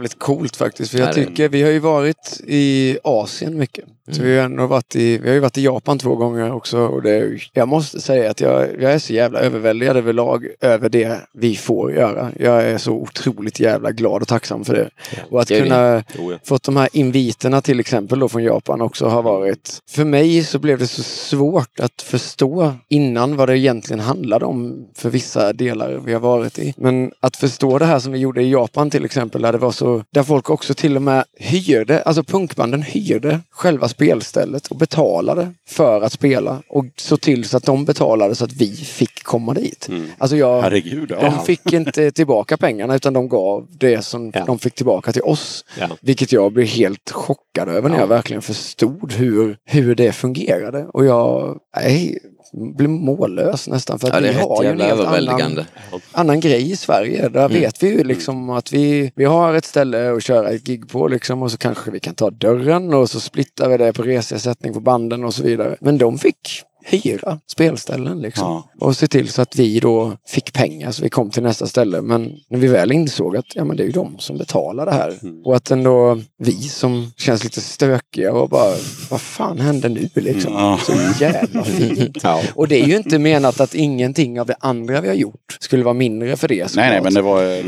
[SPEAKER 7] Det är jävligt coolt faktiskt. För jag
[SPEAKER 6] Ja, det-
[SPEAKER 7] tycker, vi har ju varit i Asien mycket. Så
[SPEAKER 6] Mm.
[SPEAKER 7] vi, har ändå varit i, vi har ju varit i Japan två gånger också. Och det, jag måste säga att jag, jag är så jävla överväldigad överlag över det vi får göra. Jag är så otroligt jävla glad och tacksam för det. Och att
[SPEAKER 6] det
[SPEAKER 7] kunna
[SPEAKER 2] Jo, ja.
[SPEAKER 7] fått de här inviterna till exempel då från Japan också har varit... För mig så blev det så svårt att förstå innan vad det egentligen handlade om för vissa delar vi har varit i. Men att förstå det här som vi gjorde i Japan till exempel, där det var så... Där folk också till och med hyrde, alltså punkbanden hyrde själva spelstället och betalade för att spela och så till så att de betalade så att vi fick komma dit. Alltså jag...
[SPEAKER 8] Herregud. Ja.
[SPEAKER 7] De fick inte tillbaka pengarna utan de gav det som
[SPEAKER 2] Ja.
[SPEAKER 7] de fick tillbaka till oss.
[SPEAKER 2] Ja.
[SPEAKER 7] Vilket jag blev helt chockad över när jag verkligen förstod hur, hur det fungerade. Och jag nej, blev mållös nästan. För att
[SPEAKER 6] Ja,
[SPEAKER 7] vi har ju en helt annan, annan grej i Sverige. Där vet vi ju liksom att vi, vi har ett ställe att köra ett gig på liksom och så kanske vi kan ta dörren och så splittar vi det på reseersättning på banden och så vidare. Men de fick hyra spelställen liksom.
[SPEAKER 8] Ja.
[SPEAKER 7] Och se till så att vi då fick pengar så vi kom till nästa ställe. Men när vi väl insåg att ja, men det är ju de som betalar det här. Och att ändå vi som känns lite stökiga och bara vad fan hände nu liksom?
[SPEAKER 8] Ja.
[SPEAKER 7] Så jävla fint.
[SPEAKER 2] Ja.
[SPEAKER 7] Och det är ju inte menat att ingenting av det andra vi har gjort skulle vara mindre för det.
[SPEAKER 8] Nej, nej, men det var... eh,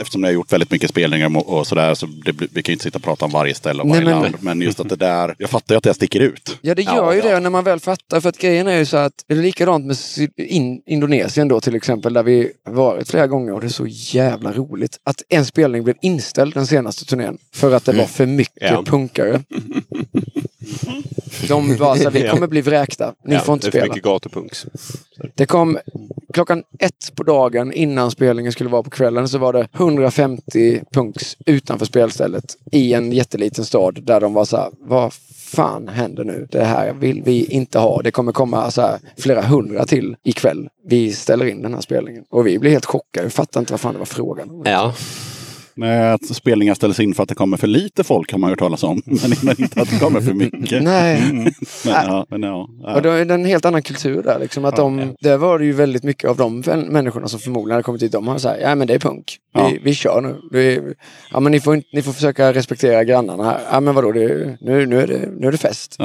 [SPEAKER 8] Eftersom ni har gjort väldigt mycket spelningar och- sådär så det, vi kan ju inte sitta och prata om varje ställe och
[SPEAKER 7] Nej,
[SPEAKER 8] varje
[SPEAKER 7] men-
[SPEAKER 8] land. Men just att det där... Jag fattar ju att det sticker ut.
[SPEAKER 7] Ja, det gör ju det när man väl fattar. För att grejen är ju så att det är likadant med in, Indonesien då till exempel, där vi varit flera gånger och det är så jävla roligt. Att en spelning blev inställd den senaste turnén för att det var för mycket
[SPEAKER 2] Ja.
[SPEAKER 7] punkare. De var så vi kommer bli vräkta. Ni
[SPEAKER 2] Ja,
[SPEAKER 7] får inte
[SPEAKER 2] det är för
[SPEAKER 7] spela.
[SPEAKER 2] mycket gatupunks.
[SPEAKER 7] Det kom klockan ett på dagen innan spelningen skulle vara på kvällen så var det 150 punks utanför spelstället i en jätteliten stad där de var så här, vad fan händer nu? Det här vill vi inte ha. Det kommer komma så här, flera hundra till ikväll. Vi ställer in den här spelningen. Och vi blir helt chockade. Vi fattar inte vad fan det var frågan om.
[SPEAKER 2] Ja.
[SPEAKER 8] Nej, att spelningar ställs in för att det kommer för lite folk har man hört talas om. Men inte att det kommer för mycket.
[SPEAKER 7] Nej.
[SPEAKER 8] Men, ja, men ja,
[SPEAKER 7] Och då är det en helt annan kultur där. Liksom, att de, Där var det ju väldigt mycket av de människorna som förmodligen hade kommit dit. De har sagt, ja men det är punk. Vi,
[SPEAKER 8] Ja.
[SPEAKER 7] vi kör nu. Är, ja men ni får, ni får försöka respektera grannarna här. Ja men vadå, det, nu, nu, är det, nu är det fest.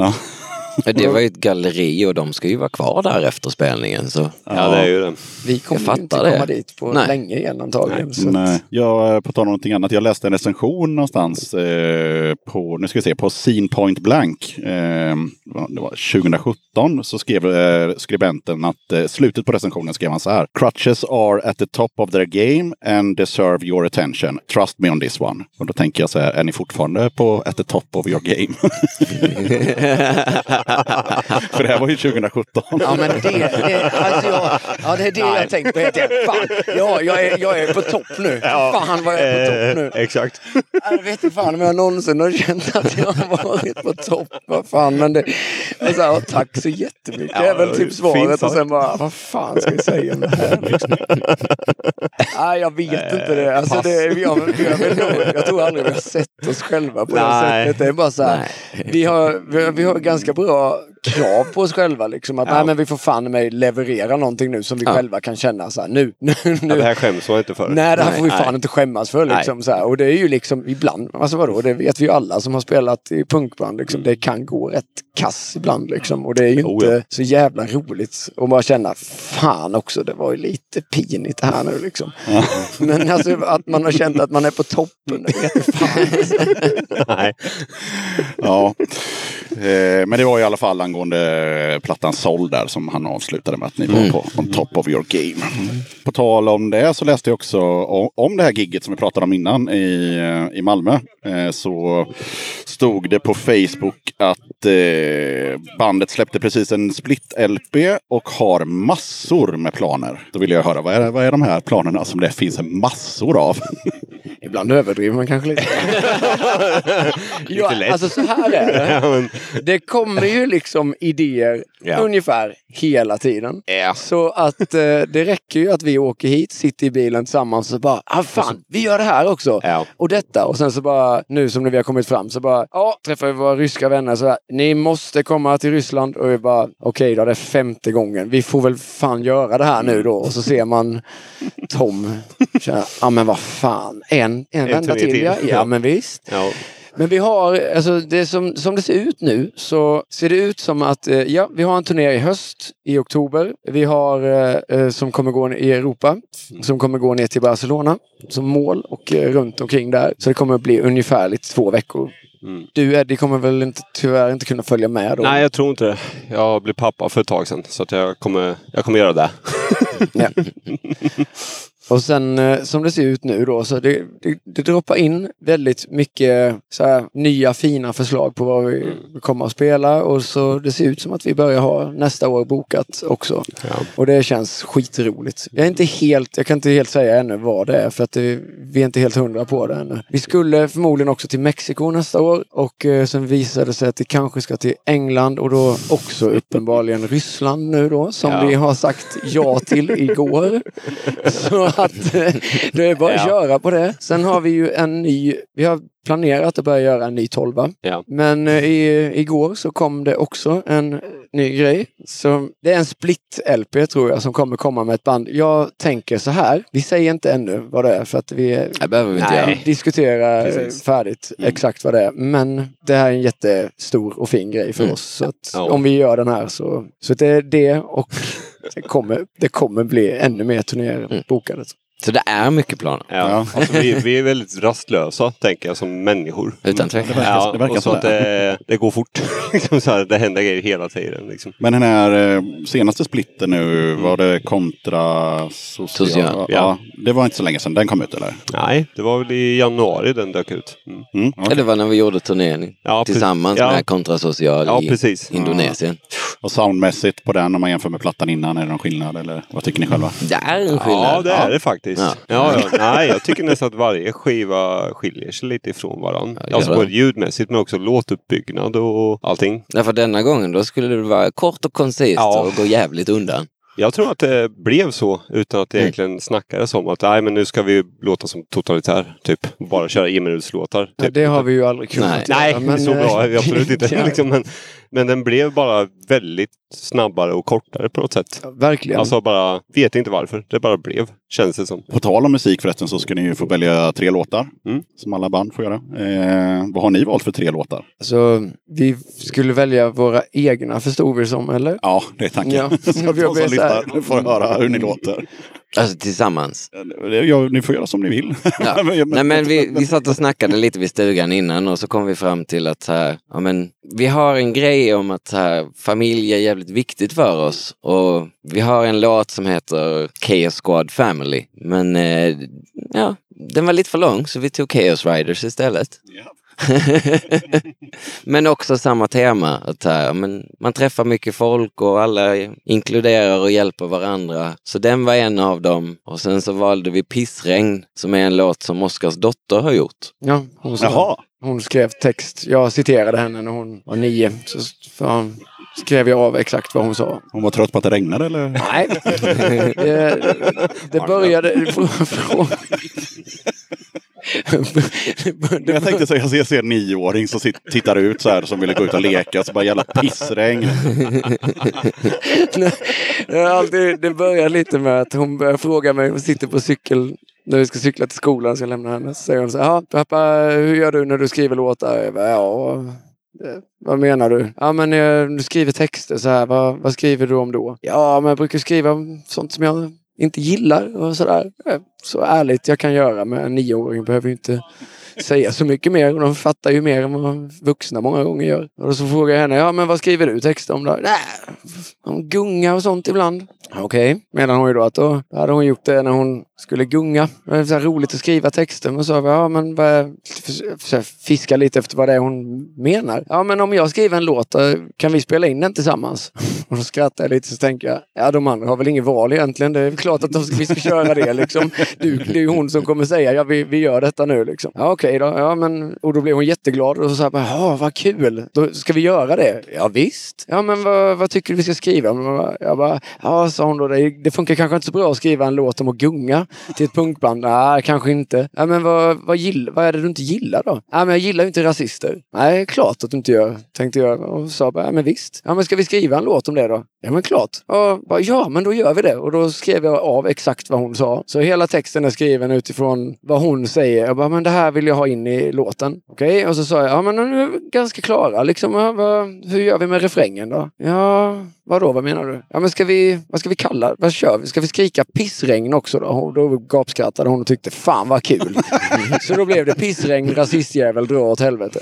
[SPEAKER 6] Det var ju ett galleri och de ska ju vara kvar där efter spelningen. Så.
[SPEAKER 2] ja, det är ju det.
[SPEAKER 7] Vi kommer
[SPEAKER 6] Jag
[SPEAKER 7] ju inte
[SPEAKER 6] det.
[SPEAKER 7] komma dit på
[SPEAKER 6] Nej.
[SPEAKER 7] länge igen antagligen. Så att,
[SPEAKER 8] Nej, jag, eh, på tal om någonting annat. Jag läste en recension någonstans eh, på, nu ska vi se, på Scene Point Blank. Eh, det var 2017 så skrev eh, skribenten att eh, slutet på recensionen skrev han så här. Crutches are at the top of their game and deserve your attention. Trust me on this one. Och då tänker jag så här, är ni fortfarande på at the top of your game? För det här var ju 2017.
[SPEAKER 7] Ja men det, det, alltså jag, ja, det är det jag tänkt på helt jävla- Fan, ja, jag, är, jag är på topp nu. Fan vad jag är på topp nu.
[SPEAKER 2] Exakt.
[SPEAKER 7] Jag vet inte fan om jag någonsin har känt att jag har varit på topp. Vad fan, men det... Alltså, ja, tack så jättemycket.
[SPEAKER 2] Ja,
[SPEAKER 7] det är väl typ svaret och sen bara, vad fan ska vi säga om det här? Nej, jag vet inte det. Alltså, det väl nog- jag tror aldrig vi har sett oss själva på det
[SPEAKER 2] Nej.
[SPEAKER 7] sättet. Det är bara så här, vi, har, vi har ganska bra då krav på oss själva. Liksom, att nej, men vi får fan mig leverera någonting nu som vi
[SPEAKER 6] Ja.
[SPEAKER 7] själva kan känna så här, nu. nu,
[SPEAKER 2] Ja,
[SPEAKER 7] nu.
[SPEAKER 2] det här skäms man inte för.
[SPEAKER 7] Nej, det här
[SPEAKER 6] Nej,
[SPEAKER 7] får vi fan
[SPEAKER 2] nej.
[SPEAKER 7] inte skämmas för. Liksom, så här. Och det är ju liksom ibland, alltså vadå, det vet vi ju alla som har spelat i punkband. Liksom, det kan gå rätt kass ibland. Liksom. Och det är ju
[SPEAKER 2] Oh,
[SPEAKER 7] inte
[SPEAKER 2] ja.
[SPEAKER 7] så jävla roligt att bara känna, fan också, det var ju lite pinigt här nu. Liksom. Men alltså att man har känt att man är på toppen, det vet fan.
[SPEAKER 2] Nej.
[SPEAKER 8] Ja. Eh, men det var i alla fall angående plattan Soul där som han avslutade med att ni var på on top of your game. På tal om det så läste jag också om, det här gigget som vi pratade om innan i, eh, i Malmö. Eh, så stod det på Facebook att eh, bandet släppte precis en split-LP och har massor med planer. Då vill jag höra, vad är, vad är de här planerna som det finns en massor av?
[SPEAKER 7] Ibland överdriver man kanske lite. ja,
[SPEAKER 2] lätt.
[SPEAKER 7] alltså så här är det.
[SPEAKER 2] Ja,
[SPEAKER 7] Det kommer ju liksom liksom idéer
[SPEAKER 2] Ja.
[SPEAKER 7] ungefär hela tiden.
[SPEAKER 2] Ja.
[SPEAKER 7] Så att eh, det räcker ju att vi åker hit, sitter i bilen tillsammans och bara, ah fan, vi gör det här också.
[SPEAKER 2] Ja.
[SPEAKER 7] Och detta. Och sen så bara, nu som när vi har kommit fram, så bara, ja, träffar vi våra ryska vänner så här, ni måste komma till Ryssland. Och vi bara, okej då, det är femte gången. Vi får väl fan göra det här nu då. Och så ser man Tom, ja men vad fan, en, en vända till,
[SPEAKER 2] till.
[SPEAKER 7] ja. ja men visst.
[SPEAKER 2] Ja.
[SPEAKER 7] Men vi har, alltså det som, som det ser ut nu så ser det ut som att, eh, ja, vi har en turné i höst i oktober. Vi har eh, eh, som kommer gå i Europa, som kommer gå ner till Barcelona som mål och runt omkring där. Så det kommer bli ungefärligt två veckor.
[SPEAKER 2] Mm.
[SPEAKER 7] Du Eddie kommer väl inte, tyvärr inte kunna följa med då?
[SPEAKER 2] Nej, jag tror inte det. Jag blev pappa för ett tag sedan. Så att jag, kommer, jag kommer göra det.
[SPEAKER 7] Ja. Och sen eh, som det ser ut nu då så det, det, det droppar in väldigt mycket så här, nya fina förslag på vad vi kommer att spela och så det ser ut som att vi börjar ha nästa år bokat också.
[SPEAKER 2] Ja.
[SPEAKER 7] Och det känns skitroligt. Jag är inte helt, jag kan inte helt säga ännu vad det är för att det, vi är inte helt hundra på det ännu. Vi skulle förmodligen också till Mexiko nästa år och eh, sen visade det sig att vi kanske ska till England och då också uppenbarligen Ryssland nu då som
[SPEAKER 2] Ja.
[SPEAKER 7] vi har sagt ja till igår. Så att eh, det är bara att
[SPEAKER 2] Ja.
[SPEAKER 7] köra på det. Sen har vi ju en ny, vi har planerat att börja göra en ny tolva.
[SPEAKER 2] Ja.
[SPEAKER 7] Men eh, i, igår så kom det också en ny grej. Så det är en split-LP tror jag som kommer komma med ett band. Jag tänker så här, vi säger inte ännu vad det är för att vi
[SPEAKER 6] Det behöver vi inte
[SPEAKER 2] Nej.
[SPEAKER 6] göra.
[SPEAKER 7] diskuterar
[SPEAKER 2] Precis.
[SPEAKER 7] färdigt
[SPEAKER 2] Mm.
[SPEAKER 7] exakt vad det är. Men det här är en jättestor och fin grej för
[SPEAKER 6] Mm.
[SPEAKER 7] oss. Så att
[SPEAKER 2] Ja.
[SPEAKER 7] om vi gör den här så, så det är det och det kommer, det kommer bli ännu mer turnéer
[SPEAKER 6] Mm.
[SPEAKER 7] bokade.
[SPEAKER 6] Så det är mycket planer.
[SPEAKER 2] Ja.
[SPEAKER 4] Ja.
[SPEAKER 2] Alltså, vi, vi är väldigt rastlösa, tänker jag, som människor.
[SPEAKER 6] Utan
[SPEAKER 4] Det
[SPEAKER 6] tvekan.
[SPEAKER 2] Ja,
[SPEAKER 4] det verkar
[SPEAKER 2] och så
[SPEAKER 4] så.
[SPEAKER 2] att det, det går fort. liksom så här, det händer grejer hela tiden. Liksom.
[SPEAKER 4] Men den här eh, senaste splitten nu, var det kontra social?
[SPEAKER 6] Social,
[SPEAKER 4] ja.
[SPEAKER 2] ja.
[SPEAKER 4] Det var inte så länge sedan den kom ut eller?
[SPEAKER 2] Nej, det var väl i januari den dök ut. Mm.
[SPEAKER 4] Mm,
[SPEAKER 6] Ja,
[SPEAKER 4] okej.
[SPEAKER 6] det var när vi gjorde turnén
[SPEAKER 2] Ja,
[SPEAKER 6] tillsammans
[SPEAKER 2] ja.
[SPEAKER 6] med Kontrasocial
[SPEAKER 2] Ja,
[SPEAKER 6] i
[SPEAKER 2] precis.
[SPEAKER 6] Indonesien.
[SPEAKER 4] Och soundmässigt på den om man jämför med plattan innan, är det någon skillnad eller vad tycker ni själva?
[SPEAKER 6] Det är en
[SPEAKER 2] Ja,
[SPEAKER 6] skillnad.
[SPEAKER 2] det är det faktiskt.
[SPEAKER 6] Ja.
[SPEAKER 2] Ja. Ja, Nej, jag tycker nästan att varje skiva skiljer sig lite ifrån varandra.
[SPEAKER 6] Ja,
[SPEAKER 2] alltså både ljudmässigt men också låtuppbyggnad och allting.
[SPEAKER 6] Därför denna gången då skulle det vara kort och koncist
[SPEAKER 2] Ja.
[SPEAKER 6] och gå jävligt undan.
[SPEAKER 2] Jag tror att det blev så utan att det
[SPEAKER 6] Mm.
[SPEAKER 2] egentligen snackades om att nej men nu ska vi låta som totalitär. Typ. Bara köra enminutslåtar.
[SPEAKER 7] Ja,
[SPEAKER 2] Typ.
[SPEAKER 7] det har vi ju aldrig kunnat
[SPEAKER 6] Nej.
[SPEAKER 7] göra,
[SPEAKER 2] Nej,
[SPEAKER 7] men,
[SPEAKER 2] så bra är vi
[SPEAKER 7] eh,
[SPEAKER 2] absolut inte.
[SPEAKER 7] ja,
[SPEAKER 2] liksom, men, men den blev bara väldigt snabbare och kortare på något sätt.
[SPEAKER 7] ja, verkligen.
[SPEAKER 2] Alltså bara, vet inte varför. Det bara blev, känns det som.
[SPEAKER 4] På tal om musik förresten så ska ni ju få välja tre låtar.
[SPEAKER 2] Mm.
[SPEAKER 4] Som alla band får göra. Eh, vad har ni valt för tre låtar?
[SPEAKER 7] Så vi skulle välja våra egna förstod vi som, eller?
[SPEAKER 4] Ja, det är tanken.
[SPEAKER 7] Ja.
[SPEAKER 4] så
[SPEAKER 7] blir
[SPEAKER 4] som lyssnar får höra hur ni låter.
[SPEAKER 6] Alltså tillsammans.
[SPEAKER 4] Ja, ni får göra som ni vill.
[SPEAKER 6] Ja. Nej men vi, vi satt och snackade lite vid stugan innan och så kom vi fram till att så här, ja, men, vi har en grej om att så här, familj är jävligt viktigt för oss. Och vi har en låt som heter Chaos Squad Family. Men eh, ja, den var lite för lång så vi tog Chaos Riders istället. men också samma tema. Att, så här, ja, men, man träffar mycket folk och alla inkluderar och hjälper varandra. Så den var en av dem. Och sen så valde vi Pissregn som är en låt som Oskars dotter har gjort.
[SPEAKER 7] Ja, hon,
[SPEAKER 4] Jaha.
[SPEAKER 7] Hon skrev text. Jag citerade henne när hon var nio. Så fan, skrev jag av exakt vad hon sa.
[SPEAKER 4] Hon var trött på att det regnade eller?
[SPEAKER 7] Nej, det, det började från...
[SPEAKER 4] Jag tänkte säga, jag ser- en nioåring som tittar ut så här som ville gå ut och leka. Så bara jävla pissregn.
[SPEAKER 7] det, alltid, det börjar lite med att hon börjar fråga mig, hon sitter på cykel när vi ska cykla till skolan, ska jag lämna henne. Så säger hon så här, "Ja, pappa hur gör du när du skriver låtar? Jag bara, ja, vad menar du? Ja men eh, du skriver texter så här, vad, vad skriver du om då? Ja men jag brukar skriva om sånt som jag inte gillar och sådär. Så ärligt jag kan göra med en nioåring behöver ju inte säga så mycket mer. Och de fattar ju mer än vad vuxna många gånger gör. Och så frågar jag henne, ja men vad skriver du texter om då? Nej, om gunga och sånt ibland. Okej, menar hon ju då att då hade hon gjort det när hon skulle gunga. Det här roligt att skriva texter. Men så, ja men här, fiska lite efter vad det är hon menar. Ja men om jag skriver en låt, eh, kan vi spela in den tillsammans? Och då skrattar jag lite så tänker jag, ja de andra har väl ingen val egentligen. Det är klart att de ska, vi ska köra det liksom. Du, det är ju hon som kommer säga, ja vi, vi gör detta nu liksom. Ja okej, okej då. Ja, men, och då blev hon jätteglad och så sa ja vad kul. Då ska vi göra det? Ja visst. Ja men vad, vad tycker du vi ska skriva? Jag bara, ja sa hon då, det, det funkar kanske inte så bra att skriva en låt om att gunga till ett punkband. Nej, kanske inte. Ja men vad, vad, gill, vad är det du inte gillar då? Ja men jag gillar ju inte rasister. Nej, klart att du inte gör, tänkte jag. Och sa bara, ja men visst. Ja men ska vi skriva en låt om det då? Ja men klart. Och bara, ja men då gör vi det. Och då skrev jag av exakt vad hon sa. Så hela texten är skriven utifrån vad hon säger. Jag bara, men det här vill jag ha in i låten. Okej? Och så sa jag, ja men nu är vi ganska klara liksom. Ja, vad, hur gör vi med refrängen då? Ja, vadå, vad menar du? Ja men ska vi, vad ska vi kalla, vad kör vi? Ska vi skrika pissregn också då? Och då gapskrattade hon och tyckte, fan vad kul. så då blev det pissregn, rasistjävel, dra åt helvete.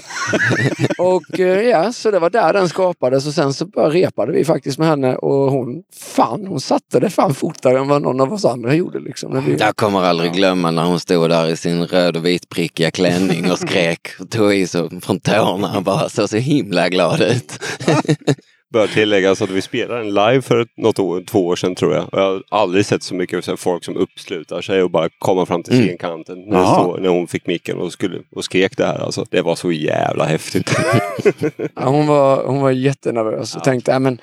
[SPEAKER 7] och eh, ja, så det var där den skapades och sen så bara repade vi faktiskt med henne och hon, fan, hon satte det fan fortare än vad någon av oss andra gjorde liksom. Vi...
[SPEAKER 6] Jag kommer aldrig glömma när hon stod där i sin röd och vitprickiga klänning och skrek och tog i så från tårna och bara såg så himla glad ut.
[SPEAKER 2] Bör tilläggas att vi spelade en live för något år, två år sedan tror jag. Jag har aldrig sett så mycket så folk som uppslutar sig och bara kommer fram till
[SPEAKER 6] Mm.
[SPEAKER 2] scenkanten när,
[SPEAKER 4] Jaha.
[SPEAKER 2] står, när hon fick micken och, skulle, och skrek det här. Alltså, det var så jävla häftigt.
[SPEAKER 7] Ja, hon, var, hon var jättenervös och tänkte, äh, men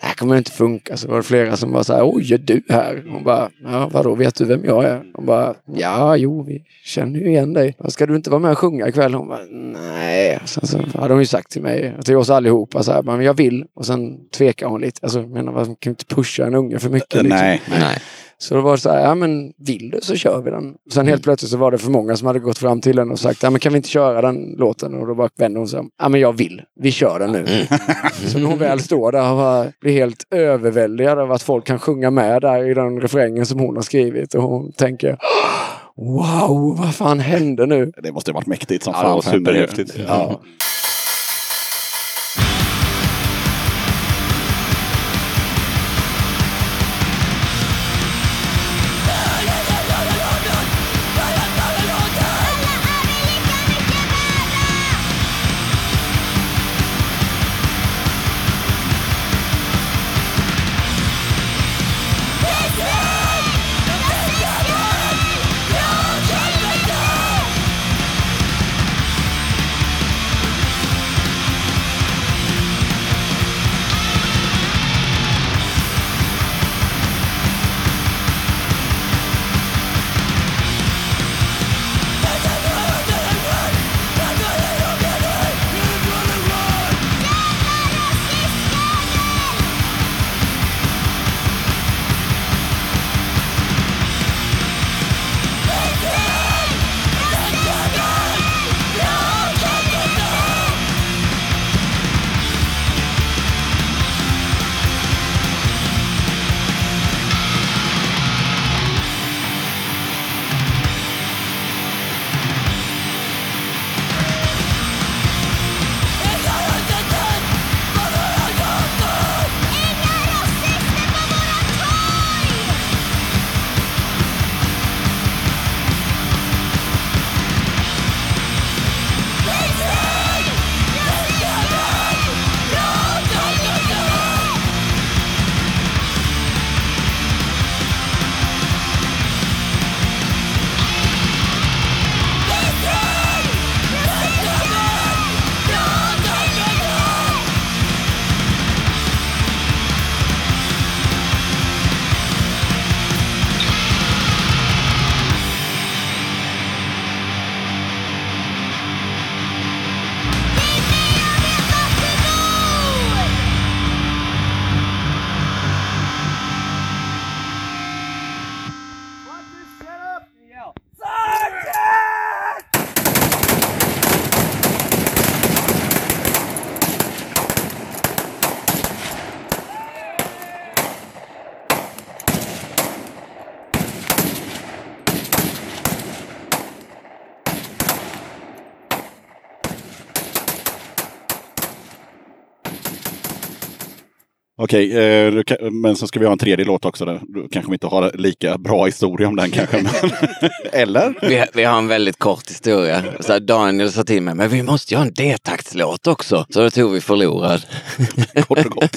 [SPEAKER 7] det här kommer inte funka. Så var det flera som var så här, oj, är du här? Hon bara, ja vadå, vet du vem jag är? Hon bara, ja, jo, vi känner ju igen dig. Ska du inte vara med och sjunga ikväll? Hon bara, nej. Sen så hade hon ju sagt till mig, till oss allihopa, så här, men jag vill. Och sen tvekar hon lite. Alltså, menar, man kan ju inte pusha en unge för mycket. Liksom.
[SPEAKER 4] Nej.
[SPEAKER 6] Nej.
[SPEAKER 7] Så det var så här, ja men vill du så kör vi den. Sen helt plötsligt så var det för många som hade gått fram till henne och sagt, ja men kan vi inte köra den låten? Och då bara vände hon sig om, ja men jag vill, vi kör den nu. så när hon väl står där och blir helt överväldigad av att folk kan sjunga med där i den refrängen som hon har skrivit. Och hon tänker, wow, vad fan hände nu?
[SPEAKER 4] Det måste ha varit mäktigt som
[SPEAKER 2] Ja, det
[SPEAKER 4] fan.
[SPEAKER 2] superhäftigt.
[SPEAKER 7] Ja.
[SPEAKER 4] Okej, eh, men så ska vi ha en tredje låt också. Där. Du kanske vi inte har lika bra historia om den kanske. Men... Eller?
[SPEAKER 6] Vi, vi har en väldigt kort historia. Så Daniel sa till mig, men vi måste ju ha en D-taktslåt också. Så då tog vi förlorad.
[SPEAKER 4] Kort och gott.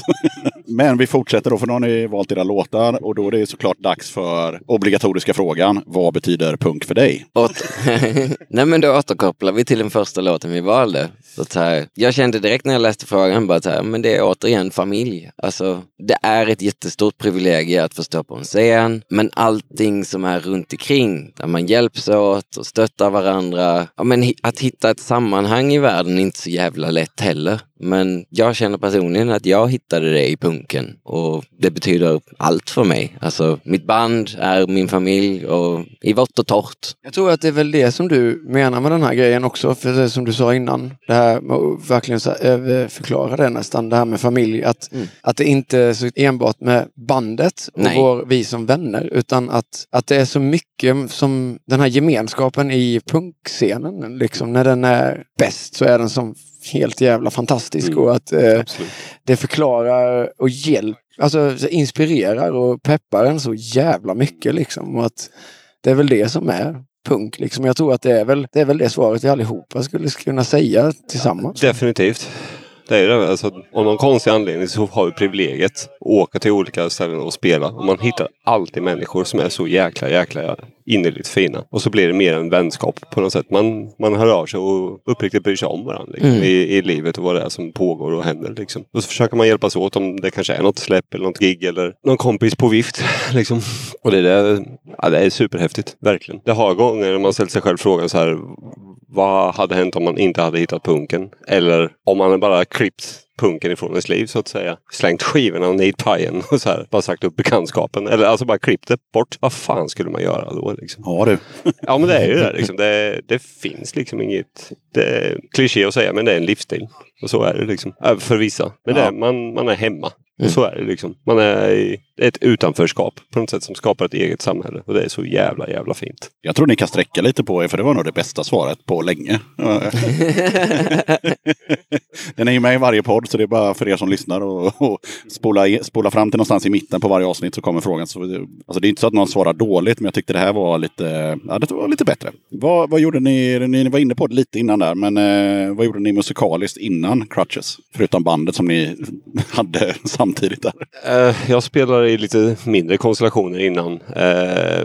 [SPEAKER 4] Men vi fortsätter då, för nu har ni valt era låtar och då är det såklart dags för obligatoriska frågan. Vad betyder punk för dig?
[SPEAKER 6] Åt... Nej men då återkopplar vi till den första låten vi valde. Så här, jag kände direkt när jag läste frågan bara så här, men det är återigen familj. Alltså, Alltså, det är ett jättestort privilegium att få stå på en scen, men allting som är runt omkring, där man hjälps åt och stöttar varandra. Ja, men att hitta ett sammanhang i världen är inte så jävla lätt heller. Men jag känner personligen att jag hittade det i punken och det betyder allt för mig. Alltså, mitt band är min familj och i vått och torrt.
[SPEAKER 7] Jag tror att det är väl det som du menar med den här grejen också. För det som du sa innan. Det här med att verkligen så överförklara det nästan. Det här med familj. Att,
[SPEAKER 6] Mm.
[SPEAKER 7] att det inte är så enbart med bandet och
[SPEAKER 6] Nej.
[SPEAKER 7] vår, vi som vänner. Utan att, att det är så mycket som den här gemenskapen i punkscenen. Liksom, när den är bäst så är den som helt jävla fantastisk.
[SPEAKER 2] Mm.
[SPEAKER 7] Och att eh, det förklarar och hjälper, alltså så inspirerar och peppar en så jävla mycket liksom. Och att det är väl det som är punk liksom. Jag tror att det är väl det, är väl det svaret vi allihopa skulle kunna säga tillsammans.
[SPEAKER 2] Definitivt. Det är ju det. Alltså, av någon konstig anledning så har vi privilegiet att åka till olika ställen och spela. Och man hittar alltid människor som är så jäkla, jäkla innerligt fina. Och så blir det mer en vänskap på något sätt. Man, man hör av sig och uppriktigt bryr sig om varandra liksom,
[SPEAKER 6] Mm.
[SPEAKER 2] i, i livet och vad det är som pågår och händer. Liksom. Och så försöker man hjälpas åt om det kanske är något släpp eller något gig eller någon kompis på vift. Liksom. Och det, där, ja, det är superhäftigt, verkligen. Det har gånger man ställt sig själv frågan så här vad hade hänt om man inte hade hittat punken? Eller om man bara klippt punken ifrån ens liv så att säga. Slängt skivorna och nit pajen och så här. Bara sagt upp bekantskapen. Eller alltså bara klippt det bort. Vad fan skulle man göra då liksom?
[SPEAKER 4] Ja du.
[SPEAKER 2] Ja men det är ju det liksom. Det, det finns liksom inget... Det är kliché att säga men det är en livsstil. Och så är det liksom. Äh, För vissa. Men det
[SPEAKER 4] Ja.
[SPEAKER 2] är, man, man är hemma. Och så är det liksom. Man är i det ett utanförskap på något sätt som skapar ett eget samhälle. Och det är så jävla jävla fint.
[SPEAKER 4] Jag tror ni kan sträcka lite på er för det var nog det bästa svaret på länge. Den är ju med i varje podd så det är bara för er som lyssnar och, och spola, spola fram till någonstans i mitten på varje avsnitt så kommer frågan. Så, det- alltså det är inte så att någon svarar dåligt men jag tyckte det här var lite, ja, det var lite bättre. Vad, vad gjorde ni? Ni var inne på det lite innan där men eh, vad gjorde ni musikaliskt innan Crutches? Förutom bandet som ni hade samtidigt där.
[SPEAKER 2] Eh, jag spelar i lite mindre konstellationer innan. Eh,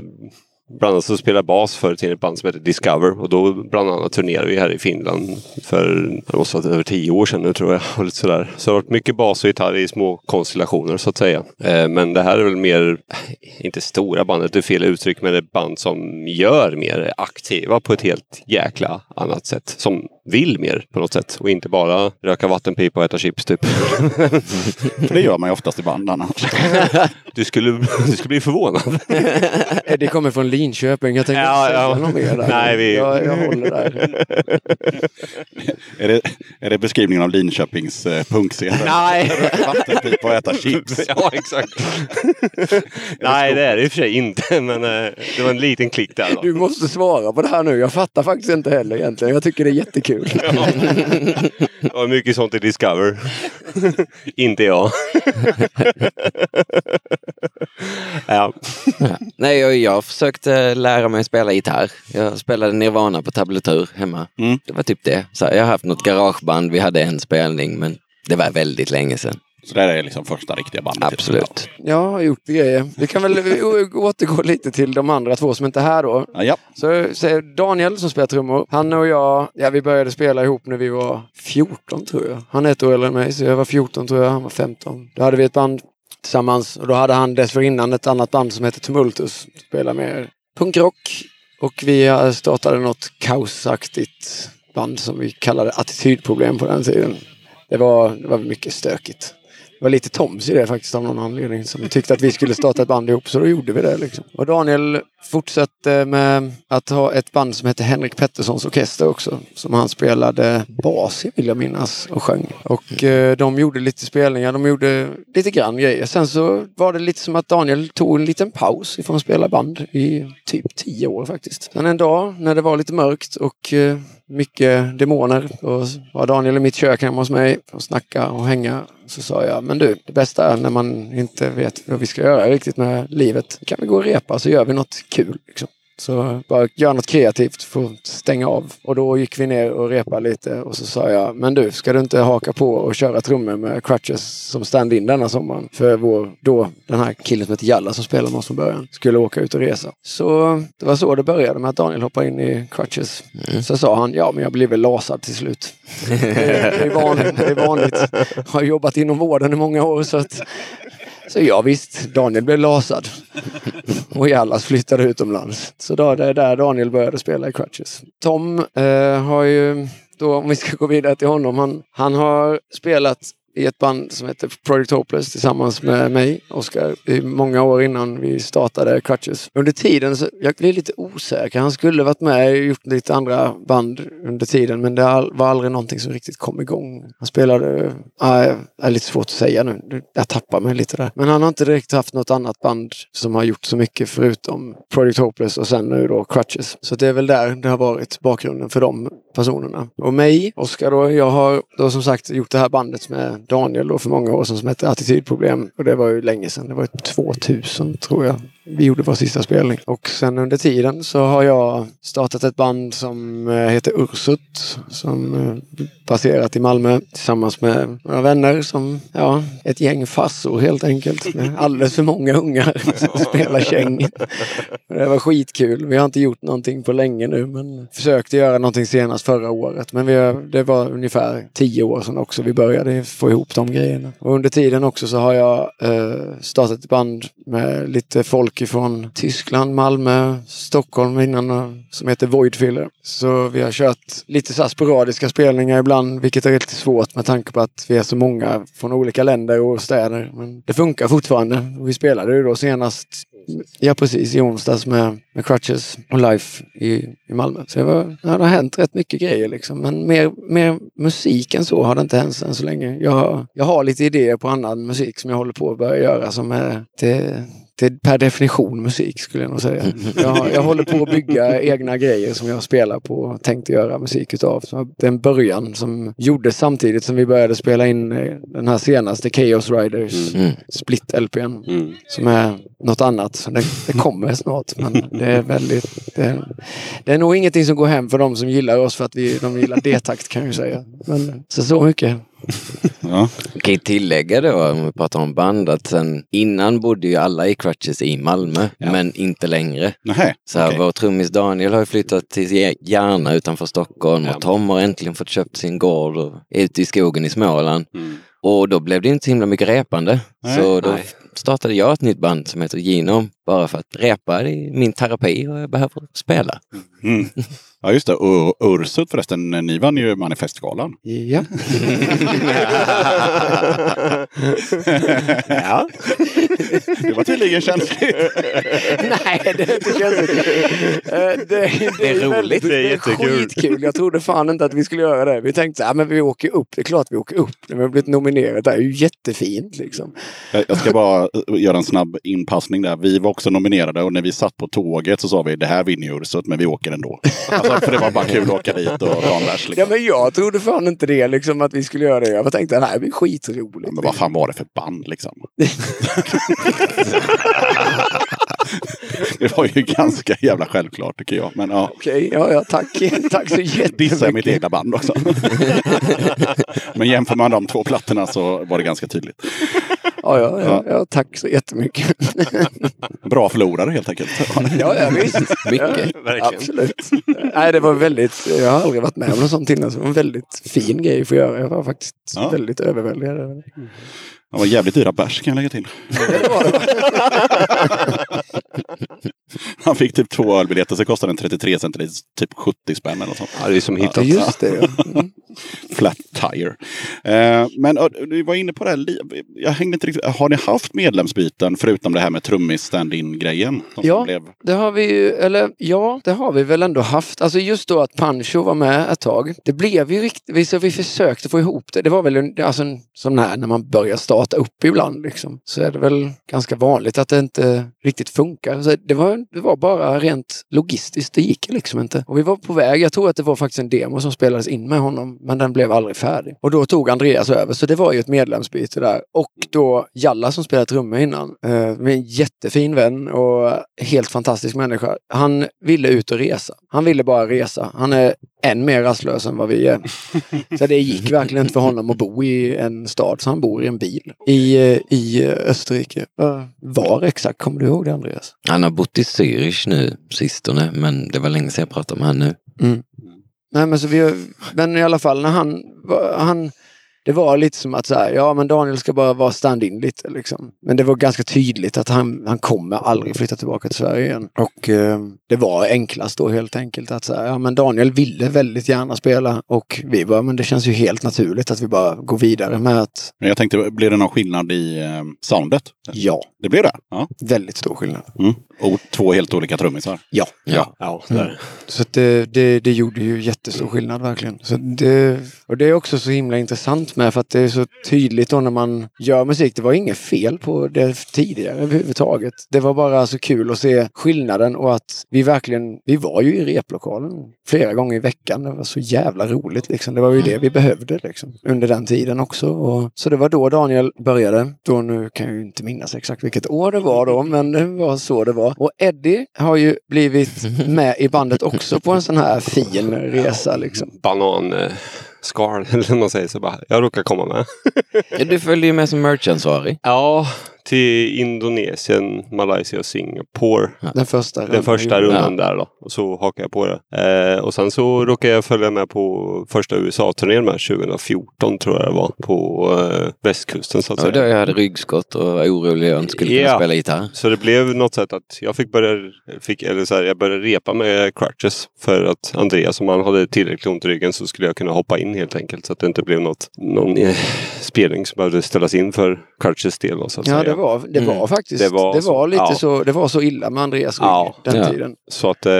[SPEAKER 2] bland annat så spelade jag bas för till ett band som heter Discover och då bland annat turnerade vi här i Finland för det måste ha varit över tio år sedan nu tror jag. Och lite sådär. Så det har varit mycket bas och gitarr i små konstellationer så att säga. Eh, men det här är väl mer, inte stora bandet, det är fel uttryck, men det är ett band som gör mer, aktiva på ett helt jäkla annat sätt. Som vill mer på något sätt och inte bara röka vattenpipa och äta chips typ.
[SPEAKER 4] För det gör man ju oftast i band annars.
[SPEAKER 2] Du skulle, du skulle bli förvånad.
[SPEAKER 7] Eddie kommer från Linköping. Jag tänkte
[SPEAKER 2] Ja,
[SPEAKER 7] inte säga
[SPEAKER 2] ja.
[SPEAKER 7] något mer där.
[SPEAKER 2] Nej, vi-
[SPEAKER 7] jag, jag håller där.
[SPEAKER 4] är, det, är det beskrivningen av Linköpings eh, punkscen?
[SPEAKER 2] Nej.
[SPEAKER 4] Vattenpipa och äta chips.
[SPEAKER 2] ja, exakt. Nej, det är det i och för sig inte. Men eh, det var en liten klick där. Då.
[SPEAKER 7] Du måste svara på det här nu. Jag fattar faktiskt inte heller egentligen. Jag tycker det är jättekul.
[SPEAKER 2] Det var mycket sånt i Discover. inte jag. ja.
[SPEAKER 6] Nej, jag, jag försökte lära mig spela gitarr. Jag spelade Nirvana på tablatur hemma.
[SPEAKER 4] Mm.
[SPEAKER 6] Det var typ det. Så jag har haft något garageband, vi hade en spelning, men det var väldigt länge sedan.
[SPEAKER 4] Så det är liksom första riktiga bandet.
[SPEAKER 6] Absolut.
[SPEAKER 7] Jag har gjort grejer. Vi kan väl återgå lite till de andra två som inte är här då.
[SPEAKER 4] Ja, ja.
[SPEAKER 7] Så säger Daniel som spelar trummor. Han och jag, ja vi började spela ihop när vi var 14 tror jag. Han är ett år äldre än mig så jag var 14 tror jag, han var 15. Då hade vi ett band tillsammans och då hade han dessförinnan ett annat band som hette Tumultus. Spelade mer punkrock. Och vi startade något kaosaktigt band som vi kallade Attitydproblem på den tiden. Det var, det var mycket stökigt. Det var lite Toms i det faktiskt av någon anledning som tyckte att vi skulle starta ett band ihop så då gjorde vi det. Liksom. Och Daniel fortsatte med att ha ett band som hette Henrik Petterssons Orkester också. Som han spelade bas i vill jag minnas och sjöng. Och eh, de gjorde lite spelningar, de gjorde lite grann grejer. Sen så var det lite som att Daniel tog en liten paus ifrån att spela band i typ tio år faktiskt. Sen en dag när det var lite mörkt och eh, mycket demoner. Och var Daniel i mitt kök hemma hos mig och snacka och hänga. Så sa jag, men du, det bästa är när man inte vet vad vi ska göra riktigt med livet. Kan vi gå och repa så gör vi något kul. Liksom. Så bara göra något kreativt för att stänga av. Och då gick vi ner och repade lite och så sa jag, men du, ska du inte haka på och köra trummor med Crutches som stand-in denna sommaren? För vår, då, den här killen som heter Jalla som spelade med oss från början, skulle åka ut och resa. Så det var så det började med att Daniel hoppade in i Crutches. Så sa han, ja men jag blev väl lasad till slut. det, är, det, är vanligt, det är vanligt. Jag har jobbat inom vården i många år så att så ja visst, Daniel blev lasad. Och Jallas flyttade utomlands. Så då, det är där Daniel började spela i Crutches. Tom eh, har ju, då, om vi ska gå vidare till honom, han, han har spelat i ett band som heter Project Hopeless tillsammans med mig, Oskar, i många år innan vi startade Crutches. Under tiden så jag blev lite osäker. Han skulle varit med och gjort lite andra band under tiden men det var aldrig någonting som riktigt kom igång. Han spelade, ah, det är lite svårt att säga nu, jag tappar mig lite där. Men han har inte direkt haft något annat band som har gjort så mycket förutom Project Hopeless och sen nu då Crutches. Så det är väl där det har varit bakgrunden för de personerna. Och mig, Oskar då, jag har då som sagt gjort det här bandet med Daniel då för många år sedan som hette Attitydproblem. Och det var ju länge sedan, det var 2000 tror jag. Vi gjorde vår sista spelning. Och sen under tiden så har jag startat ett band som eh, heter Ursut. Som passerat baserat i Malmö tillsammans med några vänner som, ja, ett gäng farsor helt enkelt. Med alldeles för många ungar som spelar käng. Det var skitkul. Vi har inte gjort någonting på länge nu men försökte göra någonting senast förra året. Men vi har, det var ungefär tio år sedan också vi började få ihop de grejerna. Och under tiden också så har jag eh, startat ett band med lite folk ifrån Tyskland, Malmö, Stockholm innan eh, som heter Voidfiller. Så vi har kört lite så här sporadiska spelningar ibland vilket är lite svårt med tanke på att vi är så många från olika länder och städer. Men det funkar fortfarande. Vi spelade ju då senast Ja precis, i onsdags med, med Crutches och Life i, i Malmö. Så det, var, ja, det har hänt rätt mycket grejer liksom. Men mer, mer musik än så har det inte hänt än så länge. Jag, jag har lite idéer på annan musik som jag håller på att börja göra som är till, till per definition musik skulle jag nog säga. Jag, jag håller på att bygga egna grejer som jag spelar på och tänkte göra musik utav. Så det är en början som gjordes samtidigt som vi började spela in eh, den här senaste Chaos Riders
[SPEAKER 6] Mm.
[SPEAKER 7] Split-LPn.
[SPEAKER 2] Mm.
[SPEAKER 7] Som är något annat. Så det, det kommer snart. Men det är väldigt... Det är, det är nog ingenting som går hem för de som gillar oss för att vi, de gillar D-takt kan jag ju säga. Men så, så mycket.
[SPEAKER 4] Ja.
[SPEAKER 6] Jag kan ju tillägga då, om vi pratar om band, att sen innan bodde ju alla i Crutches i Malmö,
[SPEAKER 4] Ja.
[SPEAKER 6] men inte längre.
[SPEAKER 4] Nähä,
[SPEAKER 6] Så här,
[SPEAKER 4] okej.
[SPEAKER 6] vår trummis Daniel har ju flyttat till Järna utanför Stockholm
[SPEAKER 4] Ja.
[SPEAKER 6] och Tom har äntligen fått köpt sin gård och är ute i skogen i Småland.
[SPEAKER 2] Mm.
[SPEAKER 6] Och då blev det inte så himla mycket repande.
[SPEAKER 4] Nej.
[SPEAKER 6] så då
[SPEAKER 2] Nej.
[SPEAKER 6] Startade jag ett nytt band som heter Genom. Bara för att repa är min terapi och jag behöver spela.
[SPEAKER 4] Mm. Ja just det, och Ursut förresten, ni vann ju Manifestgalan.
[SPEAKER 7] Ja.
[SPEAKER 2] ja.
[SPEAKER 4] Det var tydligen känsligt.
[SPEAKER 7] Nej, det är inte känsligt. Eh, Det, det,
[SPEAKER 6] Det är roligt.
[SPEAKER 7] väldigt-
[SPEAKER 2] Det är jättekul.
[SPEAKER 7] skitkul. Jag trodde fan inte att vi skulle göra det. Vi tänkte att vi åker upp. Det är klart vi åker upp. När vi har blivit nominerade. Det är ju jättefint liksom.
[SPEAKER 4] Jag ska bara eh, göra en snabb inpassning där. Vi var också nominerade och när vi satt på tåget så sa vi det här vinner ju Ursut men vi åker ändå. Alltså, för det var bara kul att åka dit och ta en bärs.
[SPEAKER 7] Ja,
[SPEAKER 4] Liksom.
[SPEAKER 7] men jag trodde fan inte det, liksom, att vi skulle göra det. Jag tänkte att det här blir skitroligt.
[SPEAKER 4] Men vad fan var det för band liksom? det var ju ganska jävla självklart tycker jag. Men ja,
[SPEAKER 7] Okej, ja, ja, tack. tack så
[SPEAKER 4] dissa är mitt
[SPEAKER 7] jättemycket.
[SPEAKER 4] egna band också. men jämför man de två plattorna så var det ganska tydligt.
[SPEAKER 7] Ja, ja, ja, ja, tack så jättemycket.
[SPEAKER 4] Bra förlorare helt enkelt.
[SPEAKER 7] ja, ja, visst.
[SPEAKER 6] Mycket.
[SPEAKER 7] Ja, absolut. Nej, det var väldigt, jag har aldrig varit med om något sånt innan. Så det var en väldigt fin grej att få göra. Jag var faktiskt
[SPEAKER 4] Ja.
[SPEAKER 7] väldigt överväldigad över det.
[SPEAKER 4] Var jävligt dyra bärs kan jag lägga till. Han fick typ två ölbiljetter så kostade den 33 centiliter, typ 70 spänn eller något sånt.
[SPEAKER 2] Ja, det är som
[SPEAKER 7] Ja,
[SPEAKER 2] hittat.
[SPEAKER 7] just det. Ja. Mm.
[SPEAKER 4] Flat tire. Eh, men du var inne på det här. Jag hängde inte riktigt. Har ni haft medlemsbyten förutom det här med trummis stand-in grejen?
[SPEAKER 7] Ja.
[SPEAKER 4] Blev...
[SPEAKER 7] Det har vi ju, eller ja, det har vi väl ändå haft. Alltså just då att Pancho var med ett tag. Det blev ju riktigt, vi, så vi försökte få ihop det. Det var väl en, alltså en sån här när man börjar starta starta upp ibland liksom, så är det väl ganska vanligt att det inte riktigt funkar. Så det, var, det var bara rent logistiskt, det gick liksom inte. Och vi var på väg, jag tror att det var faktiskt en demo som spelades in med honom, men den blev aldrig färdig. Och då tog Andreas över, så det var ju ett medlemsbyte där. Och då Jalla som spelat trummor innan, eh, med en jättefin vän och helt fantastisk människa. Han ville ut och resa. Han ville bara resa. Han är än mer rastlös än vad vi är. Så det gick verkligen inte för honom att bo i en stad, så han bor i en bil i, eh, i Österrike. Eh, Var exakt? Kommer du ihåg det Andreas?
[SPEAKER 6] Han har bott i Zürich nu sistone, men det var länge sedan jag pratade med honom nu.
[SPEAKER 7] Nej men så vi, men i alla fall när han, han det var lite som att så här, ja men Daniel ska bara vara stand-in lite liksom. Men det var ganska tydligt att han, han kommer aldrig flytta tillbaka till Sverige igen. Och eh, det var enklast då helt enkelt att säga, ja men Daniel ville väldigt gärna spela och vi bara, men det känns ju helt naturligt att vi bara går vidare med att
[SPEAKER 8] Men jag tänkte, blir det någon skillnad i eh, soundet?
[SPEAKER 7] ja,
[SPEAKER 8] Det blir det? Ja.
[SPEAKER 7] väldigt stor skillnad.
[SPEAKER 8] Mm. Och två helt olika trummisar.
[SPEAKER 7] Ja.
[SPEAKER 6] Ja.
[SPEAKER 2] Ja, där.
[SPEAKER 7] Så att det, det, det gjorde ju jättestor skillnad verkligen. Så det, och det är också så himla intressant med för att det är så tydligt då när man gör musik. Det var inget fel på det tidigare överhuvudtaget. Det var bara så kul att se skillnaden och att vi verkligen, vi var ju i replokalen flera gånger i veckan. Det var så jävla roligt liksom. Det var ju det vi behövde liksom under den tiden också. Och, så det var då Daniel började. Då nu kan jag ju inte minnas exakt vilket år det var då, men det var så det var. Och Eddie har ju blivit med i bandet också på en sån här fin resa liksom.
[SPEAKER 2] Eh, Bananskal, eller man säger. Så bara, jag råkar komma med.
[SPEAKER 6] Ja, Du följde ju med som merchansvarig.
[SPEAKER 2] Ja, till Indonesien, Malaysia och Singapore.
[SPEAKER 7] Den första.
[SPEAKER 2] Den första rundan där då. Och så hakade jag på det. Eh, och sen så råkade jag följa med på första USA-turnén med 2014 tror jag det var. På eh, västkusten så att
[SPEAKER 6] Ja,
[SPEAKER 2] säga.
[SPEAKER 6] då jag hade ryggskott och var orolig jag inte skulle kunna
[SPEAKER 2] Ja.
[SPEAKER 6] spela gitarr.
[SPEAKER 2] Så det blev något sätt att jag fick börja, fick, eller så här, jag började repa med crutches. För att Andreas, om han hade tillräckligt ont i ryggen så skulle jag kunna hoppa in helt enkelt. Så att det inte blev något, någon eh, spelning som behövde ställas in för crutches del. Så att
[SPEAKER 7] Ja,
[SPEAKER 2] säga.
[SPEAKER 7] Det var, det var
[SPEAKER 6] Mm.
[SPEAKER 7] faktiskt.
[SPEAKER 2] Det
[SPEAKER 7] Det
[SPEAKER 2] var
[SPEAKER 7] var,
[SPEAKER 2] så.
[SPEAKER 7] lite
[SPEAKER 2] Ja.
[SPEAKER 7] så. Det var så illa med Andreas rygg
[SPEAKER 2] Ja.
[SPEAKER 7] den
[SPEAKER 6] Ja.
[SPEAKER 7] tiden.
[SPEAKER 2] Så att, eh,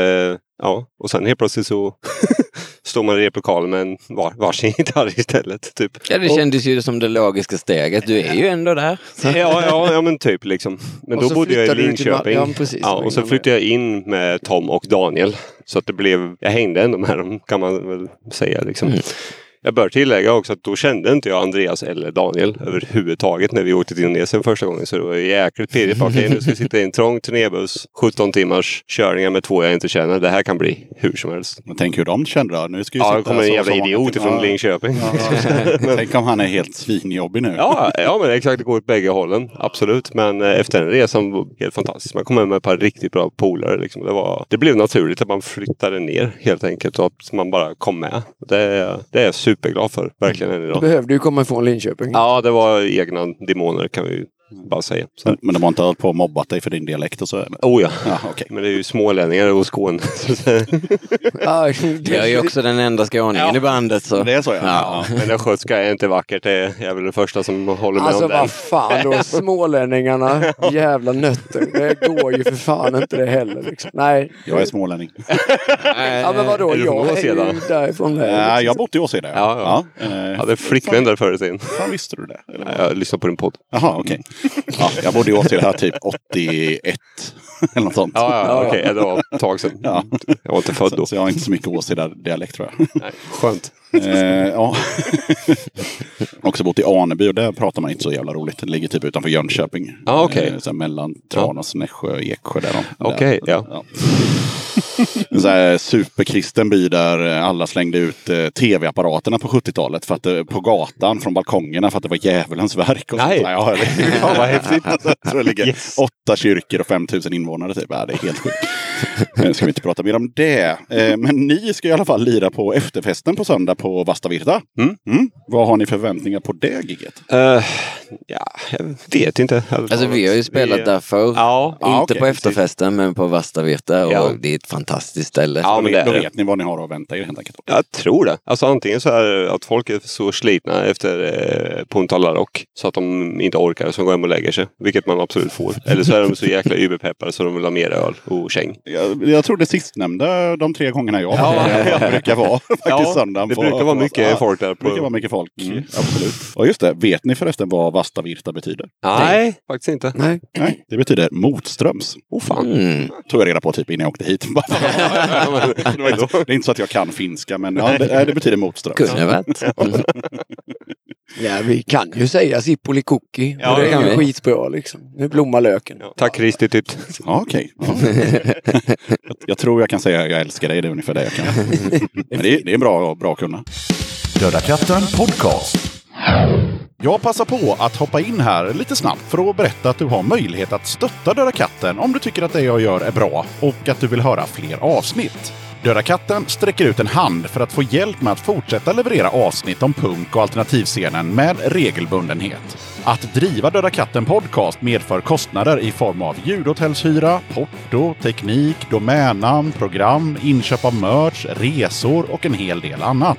[SPEAKER 2] ja. Och sen helt plötsligt så står man i replokalen med en var, varsin gitarr istället. Typ.
[SPEAKER 6] Ja, det kändes ju som det logiska steget. Du är ju ändå där.
[SPEAKER 2] Ja, ja, ja, men typ liksom. Men
[SPEAKER 7] Och
[SPEAKER 2] då bodde jag i Linköping.
[SPEAKER 7] ja, precis,
[SPEAKER 2] ja,
[SPEAKER 7] var
[SPEAKER 2] och så flyttade jag in med Tom och Daniel. Så att det blev, jag hängde ändå med dem kan man väl säga. Liksom.
[SPEAKER 6] Mm.
[SPEAKER 2] Jag bör tillägga också att då kände inte jag Andreas eller Daniel överhuvudtaget när vi åkte till Indonesien första gången. Så det var jäkligt pirrigt. Okej, nu ska vi sitta i en trång turnébuss, 17 timmars körningar med två jag inte känner. Det här kan bli hur som helst.
[SPEAKER 8] Men tänk hur de kände då. Nu ska vi
[SPEAKER 2] Ja, det kommer en jävla idiot ifrån Linköping.
[SPEAKER 8] Ja, tänk om han är helt svinjobbig nu.
[SPEAKER 2] Ja, ja men exakt. Det går åt bägge hållen. Absolut. Men eh, efter den resan var helt fantastiskt. Man kom med ett par riktigt bra polare. Liksom. Det, var, det blev naturligt att man flyttade ner helt enkelt och att man bara kom med. Det, det är superglad för. Verkligen
[SPEAKER 7] Du
[SPEAKER 2] idag.
[SPEAKER 7] behövde ju komma ifrån Linköping.
[SPEAKER 2] Ja, det var egna demoner kan vi bara säga. Så,
[SPEAKER 8] Men de har inte hållit på och mobbat dig för din dialekt och så? eller?
[SPEAKER 2] oh ja.
[SPEAKER 8] Ja, okej.
[SPEAKER 2] Men det är ju smålänningar och Skåne.
[SPEAKER 7] Ja,
[SPEAKER 6] Jag är ju också den enda skåningen i bandet. Så.
[SPEAKER 8] Det är så ja.
[SPEAKER 6] Ja.
[SPEAKER 8] ja.
[SPEAKER 2] Men östgötska är inte vackert. Det är jag är väl den första som håller med
[SPEAKER 7] Alltså
[SPEAKER 2] om det.
[SPEAKER 7] vad fan då, smålänningarna, jävla nötter. Det går ju för fan inte det heller. Liksom. Nej.
[SPEAKER 8] Jag är smålänning.
[SPEAKER 7] Ja men vadå,
[SPEAKER 2] Är
[SPEAKER 7] jag är ju därifrån.
[SPEAKER 8] Ja,
[SPEAKER 7] Där.
[SPEAKER 8] jag har bott i Åseda.
[SPEAKER 2] Ja, ja.
[SPEAKER 8] eh,
[SPEAKER 2] Jag hade flickvän där förut. in.
[SPEAKER 8] Fan visste du det? Eller?
[SPEAKER 2] Jag lyssnade på din podd.
[SPEAKER 8] Jaha, okej. Ja, jag bodde i Åseda typ 81. Eller något sånt.
[SPEAKER 2] Ja, ja, okej. Det var ett tag sedan.
[SPEAKER 8] Ja.
[SPEAKER 2] Jag var inte född då.
[SPEAKER 8] Så, jag har inte så mycket Åseda-dialekt tror jag.
[SPEAKER 2] Nej, skönt.
[SPEAKER 8] Eh, ja. Också bott i Aneby och där pratar man inte så jävla roligt. Det ligger typ utanför Jönköping.
[SPEAKER 2] Ja, okej.
[SPEAKER 8] Eh, här mellan Tranås, Nässjö, Eksjö. Där de,
[SPEAKER 2] Okej,
[SPEAKER 8] där.
[SPEAKER 2] ja.
[SPEAKER 8] En så här superkristen by där alla slängde ut eh, tv-apparaterna på 70-talet för att, eh, på gatan från balkongerna för att det var djävulens verk. Och
[SPEAKER 2] Nej.
[SPEAKER 8] sånt. Ja, det,
[SPEAKER 2] Ja, vad häftigt.
[SPEAKER 8] Alltså, jag tror det ligger
[SPEAKER 2] Yes.
[SPEAKER 8] åtta kyrkor och 5000 invånare typ. Ja, det är helt sjukt. Nu ska vi inte prata mer om det. Eh, Men ni ska i alla fall lira på efterfesten på söndag på Vastavirta.
[SPEAKER 2] Mm.
[SPEAKER 8] Mm. Vad har ni förväntningar på det giget?
[SPEAKER 2] Eh, ja, jag vet inte.
[SPEAKER 6] Alltså vi har ju spelat
[SPEAKER 2] Vi-
[SPEAKER 6] där förr.
[SPEAKER 2] Ja,
[SPEAKER 6] Inte
[SPEAKER 8] Ja, okej,
[SPEAKER 6] på efterfesten men på Vastavirta och
[SPEAKER 2] Ja.
[SPEAKER 6] det är ett fantastiskt ställe.
[SPEAKER 2] Ja, men det
[SPEAKER 8] då vet ni vad ni har att vänta er helt enkelt.
[SPEAKER 2] Jag tror det. Alltså antingen så är att folk är så slitna efter eh, Punta La Rock så att de inte orkar så går hem och lägger sig. Vilket man absolut får. Eller så är de så jäkla überpeppade så de vill ha mer öl och käng.
[SPEAKER 8] Jag
[SPEAKER 4] jag, jag tror det sistnämnda de tre gångerna jag var
[SPEAKER 2] Ja.
[SPEAKER 4] det brukar vara faktiskt
[SPEAKER 2] Ja,
[SPEAKER 4] söndagen.
[SPEAKER 2] det
[SPEAKER 4] på-
[SPEAKER 2] brukar vara
[SPEAKER 4] på-
[SPEAKER 2] mycket
[SPEAKER 4] ja,
[SPEAKER 2] folk där
[SPEAKER 4] Det brukar
[SPEAKER 2] på...
[SPEAKER 4] vara mycket folk,
[SPEAKER 2] Mm.
[SPEAKER 4] absolut. Och just det, vet ni förresten vad Vasta Virta betyder?
[SPEAKER 2] Nej, faktiskt inte.
[SPEAKER 7] Nej.
[SPEAKER 4] Nej, det betyder motströms.
[SPEAKER 2] Oh fan.
[SPEAKER 6] Mm.
[SPEAKER 4] Tog jag reda på typ innan jag åkte hit. Det, är inte så att jag kan finska, men ja, det, nej, det betyder motströms.
[SPEAKER 6] Kunde varit. Mm.
[SPEAKER 7] Ja, vi kan ju säga Sippoli Cookie.
[SPEAKER 2] Ja,
[SPEAKER 7] och det är ju skitbra liksom. Nu blommar löken.
[SPEAKER 2] Ja, tack Kristi Tytt.
[SPEAKER 4] Ja, okej. Ja. jag, jag tror jag kan säga att jag älskar dig, det är ungefär det jag kan. Men det är, det är bra, bra att kunna.
[SPEAKER 9] Döda katten podcast.
[SPEAKER 4] Jag passar på att hoppa in här lite snabbt för att berätta att du har möjlighet att stötta Döda katten om du tycker att det jag gör är bra och att du vill höra fler avsnitt. Döda katten sträcker ut en hand för att få hjälp med att fortsätta leverera avsnitt om punk och alternativscenen med regelbundenhet. Att driva Döda katten podcast medför kostnader i form av ljudhotellshyra, porto, teknik, domännamn, program, inköp av merch, resor och en hel del annat.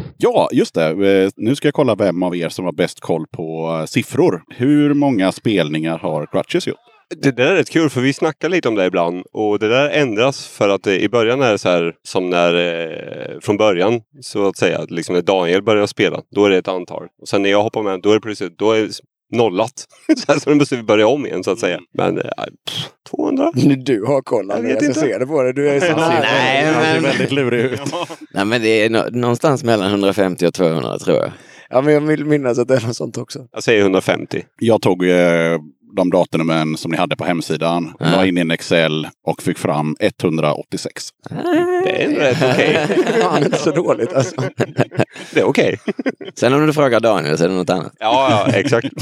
[SPEAKER 4] Ja, just det. Eh, Nu ska jag kolla vem av er som har bäst koll på eh, siffror. Hur många spelningar har Crutches gjort?
[SPEAKER 2] Det där är rätt kul för vi snackar lite om det ibland och det där ändras för att det, i början är det så här som när eh, från början så att säga, liksom när Daniel börjar spela, då är det ett antal. Och sen när jag hoppar med, då är det plötsligt, då är det nollat. så här, så då måste vi börja om igen så att säga. Men eh, 200?
[SPEAKER 7] Du har koll
[SPEAKER 2] Jag vet
[SPEAKER 7] jag
[SPEAKER 2] inte.
[SPEAKER 7] ser det på dig. Du är så
[SPEAKER 6] nej,
[SPEAKER 4] Han ser
[SPEAKER 6] men-
[SPEAKER 4] väldigt lurig ut.
[SPEAKER 6] Nej men det är nå- någonstans mellan 150 och 200 tror jag.
[SPEAKER 7] Ja, men jag vill minnas att det är något sånt också.
[SPEAKER 2] Jag säger 150.
[SPEAKER 4] Jag tog eh, de datanumren som ni hade på hemsidan,
[SPEAKER 6] Ja.
[SPEAKER 4] la in i en Excel och fick fram 186.
[SPEAKER 2] Det är ändå rätt okej.
[SPEAKER 7] Fan, inte så dåligt alltså.
[SPEAKER 2] Det är okej.
[SPEAKER 6] Sen om du frågar Daniel så är det något annat.
[SPEAKER 2] Ja, ja, exakt.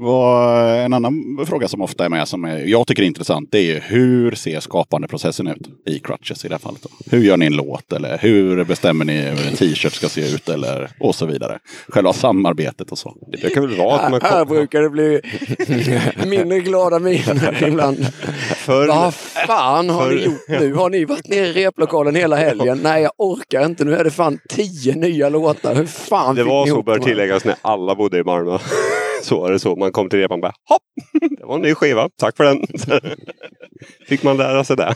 [SPEAKER 4] Vad, en annan fråga som ofta är med som är, jag tycker är intressant det är ju hur ser skapandeprocessen ut i Crutches i det här fallet? Då? Hur gör ni en låt eller hur bestämmer ni hur en t-shirt ska se ut eller och så vidare. Själva samarbetet och så.
[SPEAKER 2] Det brukar väl vara att man
[SPEAKER 7] Här brukar det bli mindre glada miner ibland.
[SPEAKER 2] För,
[SPEAKER 7] Vad fan har ni gjort nu? Har ni varit nere i replokalen hela helgen? Nej, jag orkar inte. Nu är det fan tio nya låtar. Hur fan
[SPEAKER 2] det var så bör tilläggas när alla bodde i Malmö. Så var det så. Man kom till repan och bara hopp! Det var en ny skiva. Tack för den. Fick man lära sig det.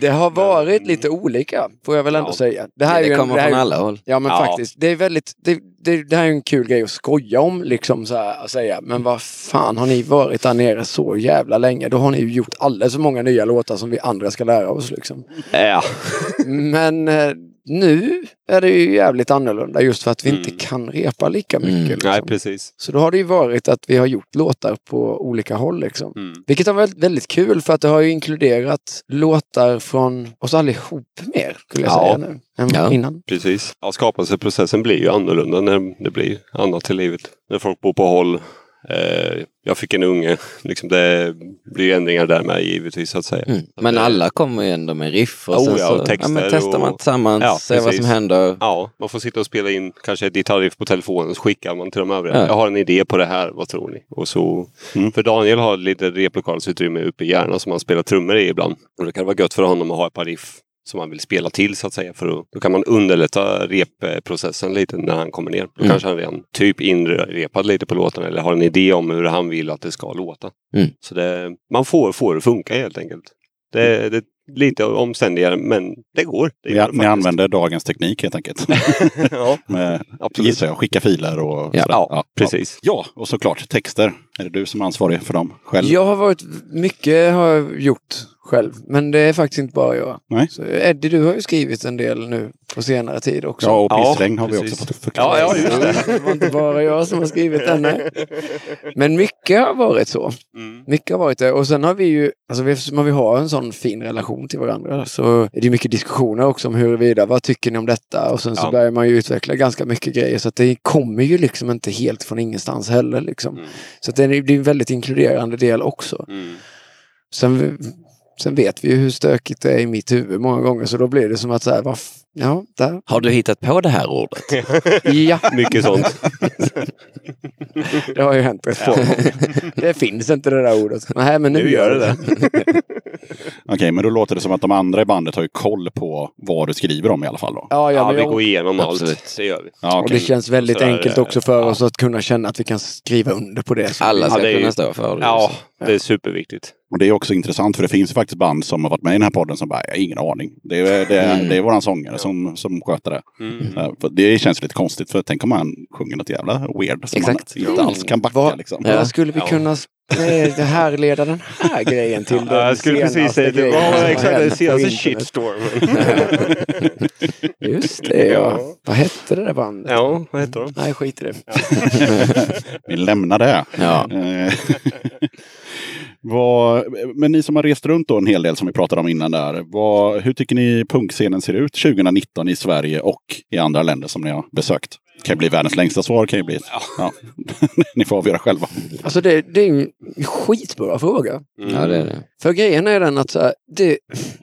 [SPEAKER 7] Det har varit lite olika, får jag väl ändå
[SPEAKER 2] Ja.
[SPEAKER 7] säga. Det här är
[SPEAKER 6] Det
[SPEAKER 7] ju en-
[SPEAKER 6] kommer
[SPEAKER 7] det här är
[SPEAKER 6] från alla håll.
[SPEAKER 7] Ja men
[SPEAKER 2] Ja.
[SPEAKER 7] faktiskt, det är väldigt, det, det, det här är en kul grej att skoja om liksom så här, att säga. Men vad fan har ni varit där nere så jävla länge? Då har ni ju gjort alldeles för många nya låtar som vi andra ska lära oss liksom.
[SPEAKER 2] Ja.
[SPEAKER 7] Men eh, nu är det ju jävligt annorlunda just för att vi inte
[SPEAKER 2] Mm.
[SPEAKER 7] kan repa lika mycket.
[SPEAKER 6] Mm.
[SPEAKER 7] Liksom.
[SPEAKER 2] Nej, precis.
[SPEAKER 7] Så då har det ju varit att vi har gjort låtar på olika håll liksom.
[SPEAKER 2] Mm.
[SPEAKER 7] Vilket har varit väldigt kul för att det har ju inkluderat låtar från oss allihop mer, skulle jag
[SPEAKER 2] Ja.
[SPEAKER 7] säga nu, än
[SPEAKER 6] Ja.
[SPEAKER 7] innan.
[SPEAKER 2] Precis. Ja, skapelseprocessen blir ju annorlunda när det blir annat i livet. När folk bor på håll. Eh, jag fick en unge. Liksom det blir ändringar där med givetvis så att säga.
[SPEAKER 6] Mm.
[SPEAKER 2] Så
[SPEAKER 6] Men
[SPEAKER 2] det-
[SPEAKER 6] alla kommer ju ändå med riff och
[SPEAKER 2] Oh,
[SPEAKER 6] sen
[SPEAKER 2] ja,
[SPEAKER 6] så
[SPEAKER 2] och texter
[SPEAKER 6] ja, men testar man tillsammans,
[SPEAKER 2] Ja,
[SPEAKER 6] ser vad som händer.
[SPEAKER 2] Ja, man får sitta och spela in kanske ett gitarriff på telefonen så skickar man till de övriga.
[SPEAKER 6] Ja.
[SPEAKER 2] Jag har en idé på det här, vad tror ni? Och så,
[SPEAKER 4] Mm.
[SPEAKER 2] För Daniel har lite replokalsutrymme uppe i hjärnan som han spelar trummor i ibland. Och det kan vara gött för honom att ha ett par riff som han vill spela till så att säga. För då, då kan man underlätta repprocessen lite när han kommer ner. Då
[SPEAKER 6] Mm.
[SPEAKER 2] kanske han redan typ inrepad lite på låten eller har en idé om hur han vill att det ska låta.
[SPEAKER 6] Mm.
[SPEAKER 2] Så det, man får, får det funka helt enkelt. Det, det är lite omständigare men det går. Det det
[SPEAKER 4] ni använder dagens teknik helt enkelt.
[SPEAKER 2] ja,
[SPEAKER 4] Med,
[SPEAKER 2] absolut.
[SPEAKER 4] gissar jag, skicka filer och
[SPEAKER 6] Ja,
[SPEAKER 4] sådär.
[SPEAKER 2] Ja, precis.
[SPEAKER 4] Ja, och såklart texter. Är det du som är ansvarig för dem själv?
[SPEAKER 7] Jag har varit, mycket har jag gjort själv. Men det är faktiskt inte bara jag.
[SPEAKER 8] Nej.
[SPEAKER 7] Så Eddie, du har ju skrivit en del nu på senare tid också.
[SPEAKER 8] Ja, och
[SPEAKER 2] Ja,
[SPEAKER 8] pissregn har vi
[SPEAKER 2] precis.
[SPEAKER 8] också fått förklara.
[SPEAKER 2] Ja, ja, just det.
[SPEAKER 7] Det var inte bara jag som har skrivit den. nej. Men mycket har varit så.
[SPEAKER 2] Mm.
[SPEAKER 7] Mycket har varit det. Och sen har vi ju, alltså vi- eftersom vi har en sån fin relation till varandra så är det mycket diskussioner också om huruvida, vad tycker ni om detta? Och sen så
[SPEAKER 2] Ja.
[SPEAKER 7] börjar man ju utveckla ganska mycket grejer så att det kommer ju liksom inte helt från ingenstans heller liksom.
[SPEAKER 2] Mm.
[SPEAKER 7] Så att det är det är en väldigt inkluderande del också.
[SPEAKER 2] Mm.
[SPEAKER 7] Sen, sen vet vi ju hur stökigt det är i mitt huvud många gånger så då blir det som att så här, vad f- ja, där.
[SPEAKER 6] Har du hittat på det här ordet?
[SPEAKER 7] Ja,
[SPEAKER 2] Mycket sånt.
[SPEAKER 7] det har ju hänt rätt gånger. Det finns inte det där ordet. Nej, men nu,
[SPEAKER 2] Nu gör det det.
[SPEAKER 8] Okej, men då låter det som att de andra i bandet har ju koll på vad du skriver om i alla fall då.
[SPEAKER 7] Ja, ja,
[SPEAKER 2] Ja, vi
[SPEAKER 7] jag,
[SPEAKER 2] går igenom
[SPEAKER 6] Absolut.
[SPEAKER 2] allt. Det gör vi.
[SPEAKER 8] Ja,
[SPEAKER 7] Och
[SPEAKER 8] okej.
[SPEAKER 7] det känns väldigt
[SPEAKER 2] Så är
[SPEAKER 7] enkelt också för
[SPEAKER 2] Ja.
[SPEAKER 7] oss att kunna känna att vi kan skriva under på det. Så
[SPEAKER 6] Alla
[SPEAKER 2] Ja,
[SPEAKER 6] ska
[SPEAKER 2] det är ju-
[SPEAKER 6] kunna stå för det.
[SPEAKER 2] Ja, det är superviktigt.
[SPEAKER 8] Och det är också intressant för det finns faktiskt band som har varit med i den här podden som bara, jag har ingen aning. Det är, det är,
[SPEAKER 6] Mm.
[SPEAKER 8] det är våran sångare som, som sköter det.
[SPEAKER 2] Mm.
[SPEAKER 8] Eh, för Det känns lite konstigt för tänk om han sjunger något jävla weird som
[SPEAKER 6] Exakt.
[SPEAKER 8] man inte alls kan backa
[SPEAKER 7] Vad-
[SPEAKER 8] liksom.
[SPEAKER 7] Vad skulle vi
[SPEAKER 2] Ja.
[SPEAKER 7] kunna eh, det här leda den här grejen till?
[SPEAKER 2] Ja, jag skulle precis säga det. var exakt den senaste shitstormen.
[SPEAKER 7] Just det, ja. Vad hette det där bandet?
[SPEAKER 2] Ja, vad heter de?
[SPEAKER 7] Nej, skit i det.
[SPEAKER 8] Vi lämnar det.
[SPEAKER 6] Ja.
[SPEAKER 8] Vad, men ni som har rest runt då en hel del som vi pratade om innan där. Vad, hur tycker ni punkscenen ser ut 2019 i Sverige och i andra länder som ni har besökt? Kan ju bli världens längsta svar, kan ju bli. Ja. ni får avgöra själva.
[SPEAKER 7] Alltså det, det är en skitbra fråga.
[SPEAKER 6] ja, det är det.
[SPEAKER 7] För grejen är den att så här, det,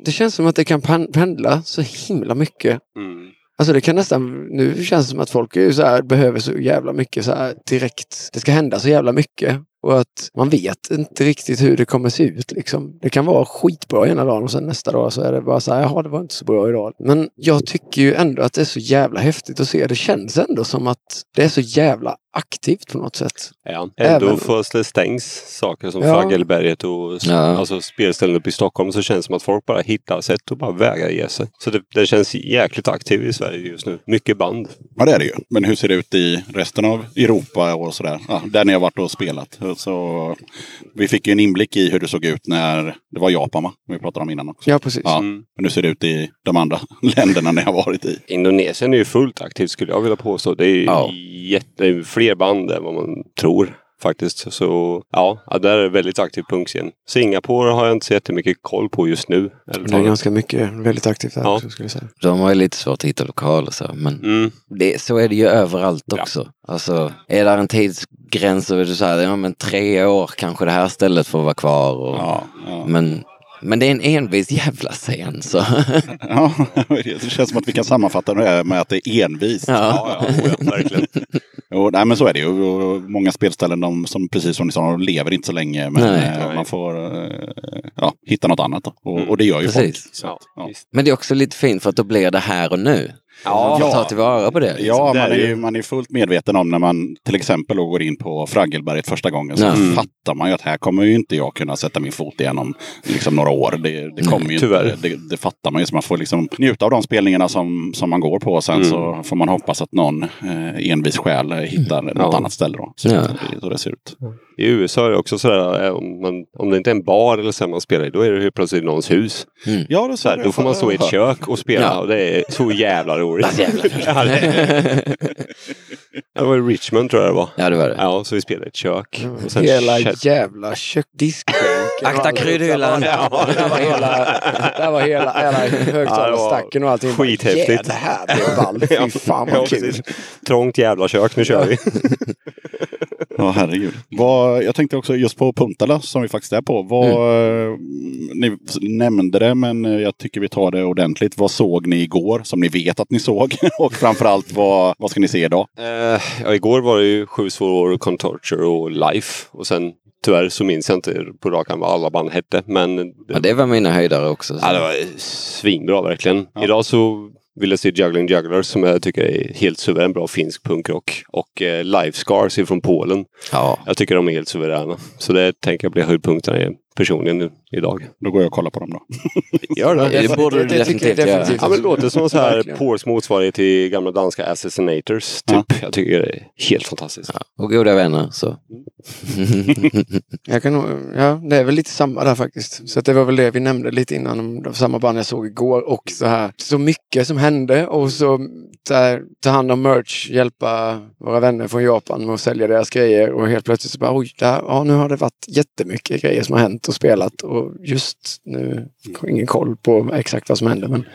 [SPEAKER 7] det känns som att det kan pen- pendla så himla mycket.
[SPEAKER 2] Mm.
[SPEAKER 7] Alltså det kan nästan, nu känns det som att folk är så här, behöver så jävla mycket så här direkt. Det ska hända så jävla mycket. Och att man vet inte riktigt hur det kommer se ut liksom. Det kan vara skitbra ena dagen och sen nästa dag så är det bara så här, jaha det var inte så bra idag. Men jag tycker ju ändå att det är så jävla häftigt att se. Det känns ändå som att det är så jävla aktivt på något sätt.
[SPEAKER 2] Ja. Ändå
[SPEAKER 7] Även-
[SPEAKER 2] för det stängs saker som
[SPEAKER 7] Ja.
[SPEAKER 2] Faggelberget och
[SPEAKER 6] Ja.
[SPEAKER 2] alltså spelställen uppe i Stockholm så känns det som att folk bara hittar sätt och bara vägrar ge sig. Så det, det känns jäkligt aktivt i Sverige just nu. Mycket band.
[SPEAKER 8] Ja, det är det ju. Men hur ser det ut i resten av Europa och sådär? Ja, där ni har varit och spelat. Så vi fick ju en inblick i hur det såg ut när det var Japan, va? Vi pratade om innan också.
[SPEAKER 7] Ja, precis.
[SPEAKER 8] Ja.
[SPEAKER 2] Mm.
[SPEAKER 8] Men hur ser det ut i de andra länderna ni har varit i?
[SPEAKER 2] Indonesien är ju fullt aktivt skulle jag vilja påstå. Det är ju
[SPEAKER 6] Ja.
[SPEAKER 2] jätte, är fler band än vad man tror faktiskt. Så ja, ja där är det väldigt aktiv punkscen. Singapore har jag inte så jättemycket koll på just nu. Eller
[SPEAKER 7] Det är ganska mycket, väldigt aktivt här
[SPEAKER 2] Ja.
[SPEAKER 7] också skulle jag säga.
[SPEAKER 6] De har ju lite svårt att hitta lokaler så. Men
[SPEAKER 2] Mm.
[SPEAKER 6] det, så är det ju överallt
[SPEAKER 2] Ja.
[SPEAKER 6] också. Alltså, är där en tidsgräns och du säger ja men tre år kanske det här stället får vara kvar. Och,
[SPEAKER 8] Ja, ja.
[SPEAKER 6] Men, men det är en envis jävla scen så.
[SPEAKER 8] ja, det känns som att vi kan sammanfatta det här med att det är envist.
[SPEAKER 6] Ja.
[SPEAKER 2] Ja, ja, ja, verkligen.
[SPEAKER 8] Jo, nej, men så är det ju. Och Många spelställen, de, som precis som ni sa, de lever inte så länge. Men
[SPEAKER 6] Nej.
[SPEAKER 8] eh, man får eh, ja, hitta något annat. Och,
[SPEAKER 2] Mm.
[SPEAKER 8] och det gör ju
[SPEAKER 6] Precis.
[SPEAKER 8] folk. Så,
[SPEAKER 2] Ja,
[SPEAKER 8] att.
[SPEAKER 6] Men det är också lite fint för att då blir det här och nu.
[SPEAKER 2] Ja.
[SPEAKER 6] Man får ta tillvara på det. Liksom.
[SPEAKER 8] Ja, man
[SPEAKER 2] är ju-
[SPEAKER 8] man är fullt medveten om när man till exempel går in på Fraggelberget första gången. Så
[SPEAKER 6] Ja.
[SPEAKER 2] Mm.
[SPEAKER 8] fattar man ju att här kommer ju inte jag kunna sätta min fot igen om liksom, några år. Det, det kommer ju
[SPEAKER 2] tyvärr.
[SPEAKER 8] inte, det, det fattar man ju. Så man får liksom njuta av de spelningarna som, som man går på. Sen
[SPEAKER 2] Mm.
[SPEAKER 8] så får man hoppas att någon eh, envis själ hittar något
[SPEAKER 2] Ja.
[SPEAKER 8] annat ställe. Då. Så
[SPEAKER 6] Ja.
[SPEAKER 8] så det ser ut.
[SPEAKER 2] I USA är det också sådär, eh, om, man, om det inte är en bar eller så man spelar i, då är det helt plötsligt någons hus.
[SPEAKER 8] Ja, det
[SPEAKER 2] Så här, då får man stå i ett kök och spela
[SPEAKER 6] Ja.
[SPEAKER 2] och det är så jävla roligt. Ja, det- var i Richmond tror jag det var.
[SPEAKER 6] Ja, det var det.
[SPEAKER 2] Ja, så vi spelade i ett kök. Och sen
[SPEAKER 7] Hela
[SPEAKER 2] kände-
[SPEAKER 7] jävla kökdiskbänken.
[SPEAKER 6] Akta kryddhyllan.
[SPEAKER 7] Ja, där var hela, där var hela, hela högtalarstacken och allting. Bara,
[SPEAKER 2] skithäftigt.
[SPEAKER 7] "Yeah, det här blir ballt. Fy fan vad kul.
[SPEAKER 2] Trångt jävla kök, nu kör vi.
[SPEAKER 8] Ja, herregud. Vad, jag tänkte också just på Puntala som vi faktiskt är på. Vad, Ni nämnde det, men jag tycker vi tar det ordentligt. Vad såg ni igår som ni vet att ni såg? Och framförallt, vad, vad ska ni se idag?
[SPEAKER 2] Eh, ja, igår var det ju Sju svåra år, Contorture och Life. Och sen tyvärr så minns jag inte på rak arm vad alla band hette. Men det,
[SPEAKER 6] Ja, det var mina höjdare också. Så.
[SPEAKER 2] ja, det var svinbra verkligen. Idag så vill jag se Juggling Jugglers som jag tycker är helt suverän bra finsk punkrock. Och eh, Life Scars ifrån Polen.
[SPEAKER 6] Ja.
[SPEAKER 2] Jag tycker de är helt suveräna. Så det tänker jag bli höjdpunkterna personligen nu idag.
[SPEAKER 8] Då går jag och kollar på dem då.
[SPEAKER 2] Gör det.
[SPEAKER 6] Det borde du definitivt göra.
[SPEAKER 2] Ja, men det låter som så här. Poors motsvarighet till gamla danska Assassinators. Typ. Jag tycker det är helt fantastiskt.
[SPEAKER 6] Och goda vänner. Så.
[SPEAKER 7] Jag kan ja, det är väl lite samma där faktiskt. Så att det var väl det vi nämnde lite innan. om de Samma band jag såg igår och så här. Så mycket som hände och så där, ta hand om merch, hjälpa våra vänner från Japan med att sälja deras grejer och helt plötsligt så bara oj, där, ja, nu har det varit jättemycket grejer som har hänt och spelat och just nu har jag ingen koll på exakt vad som hände. Men,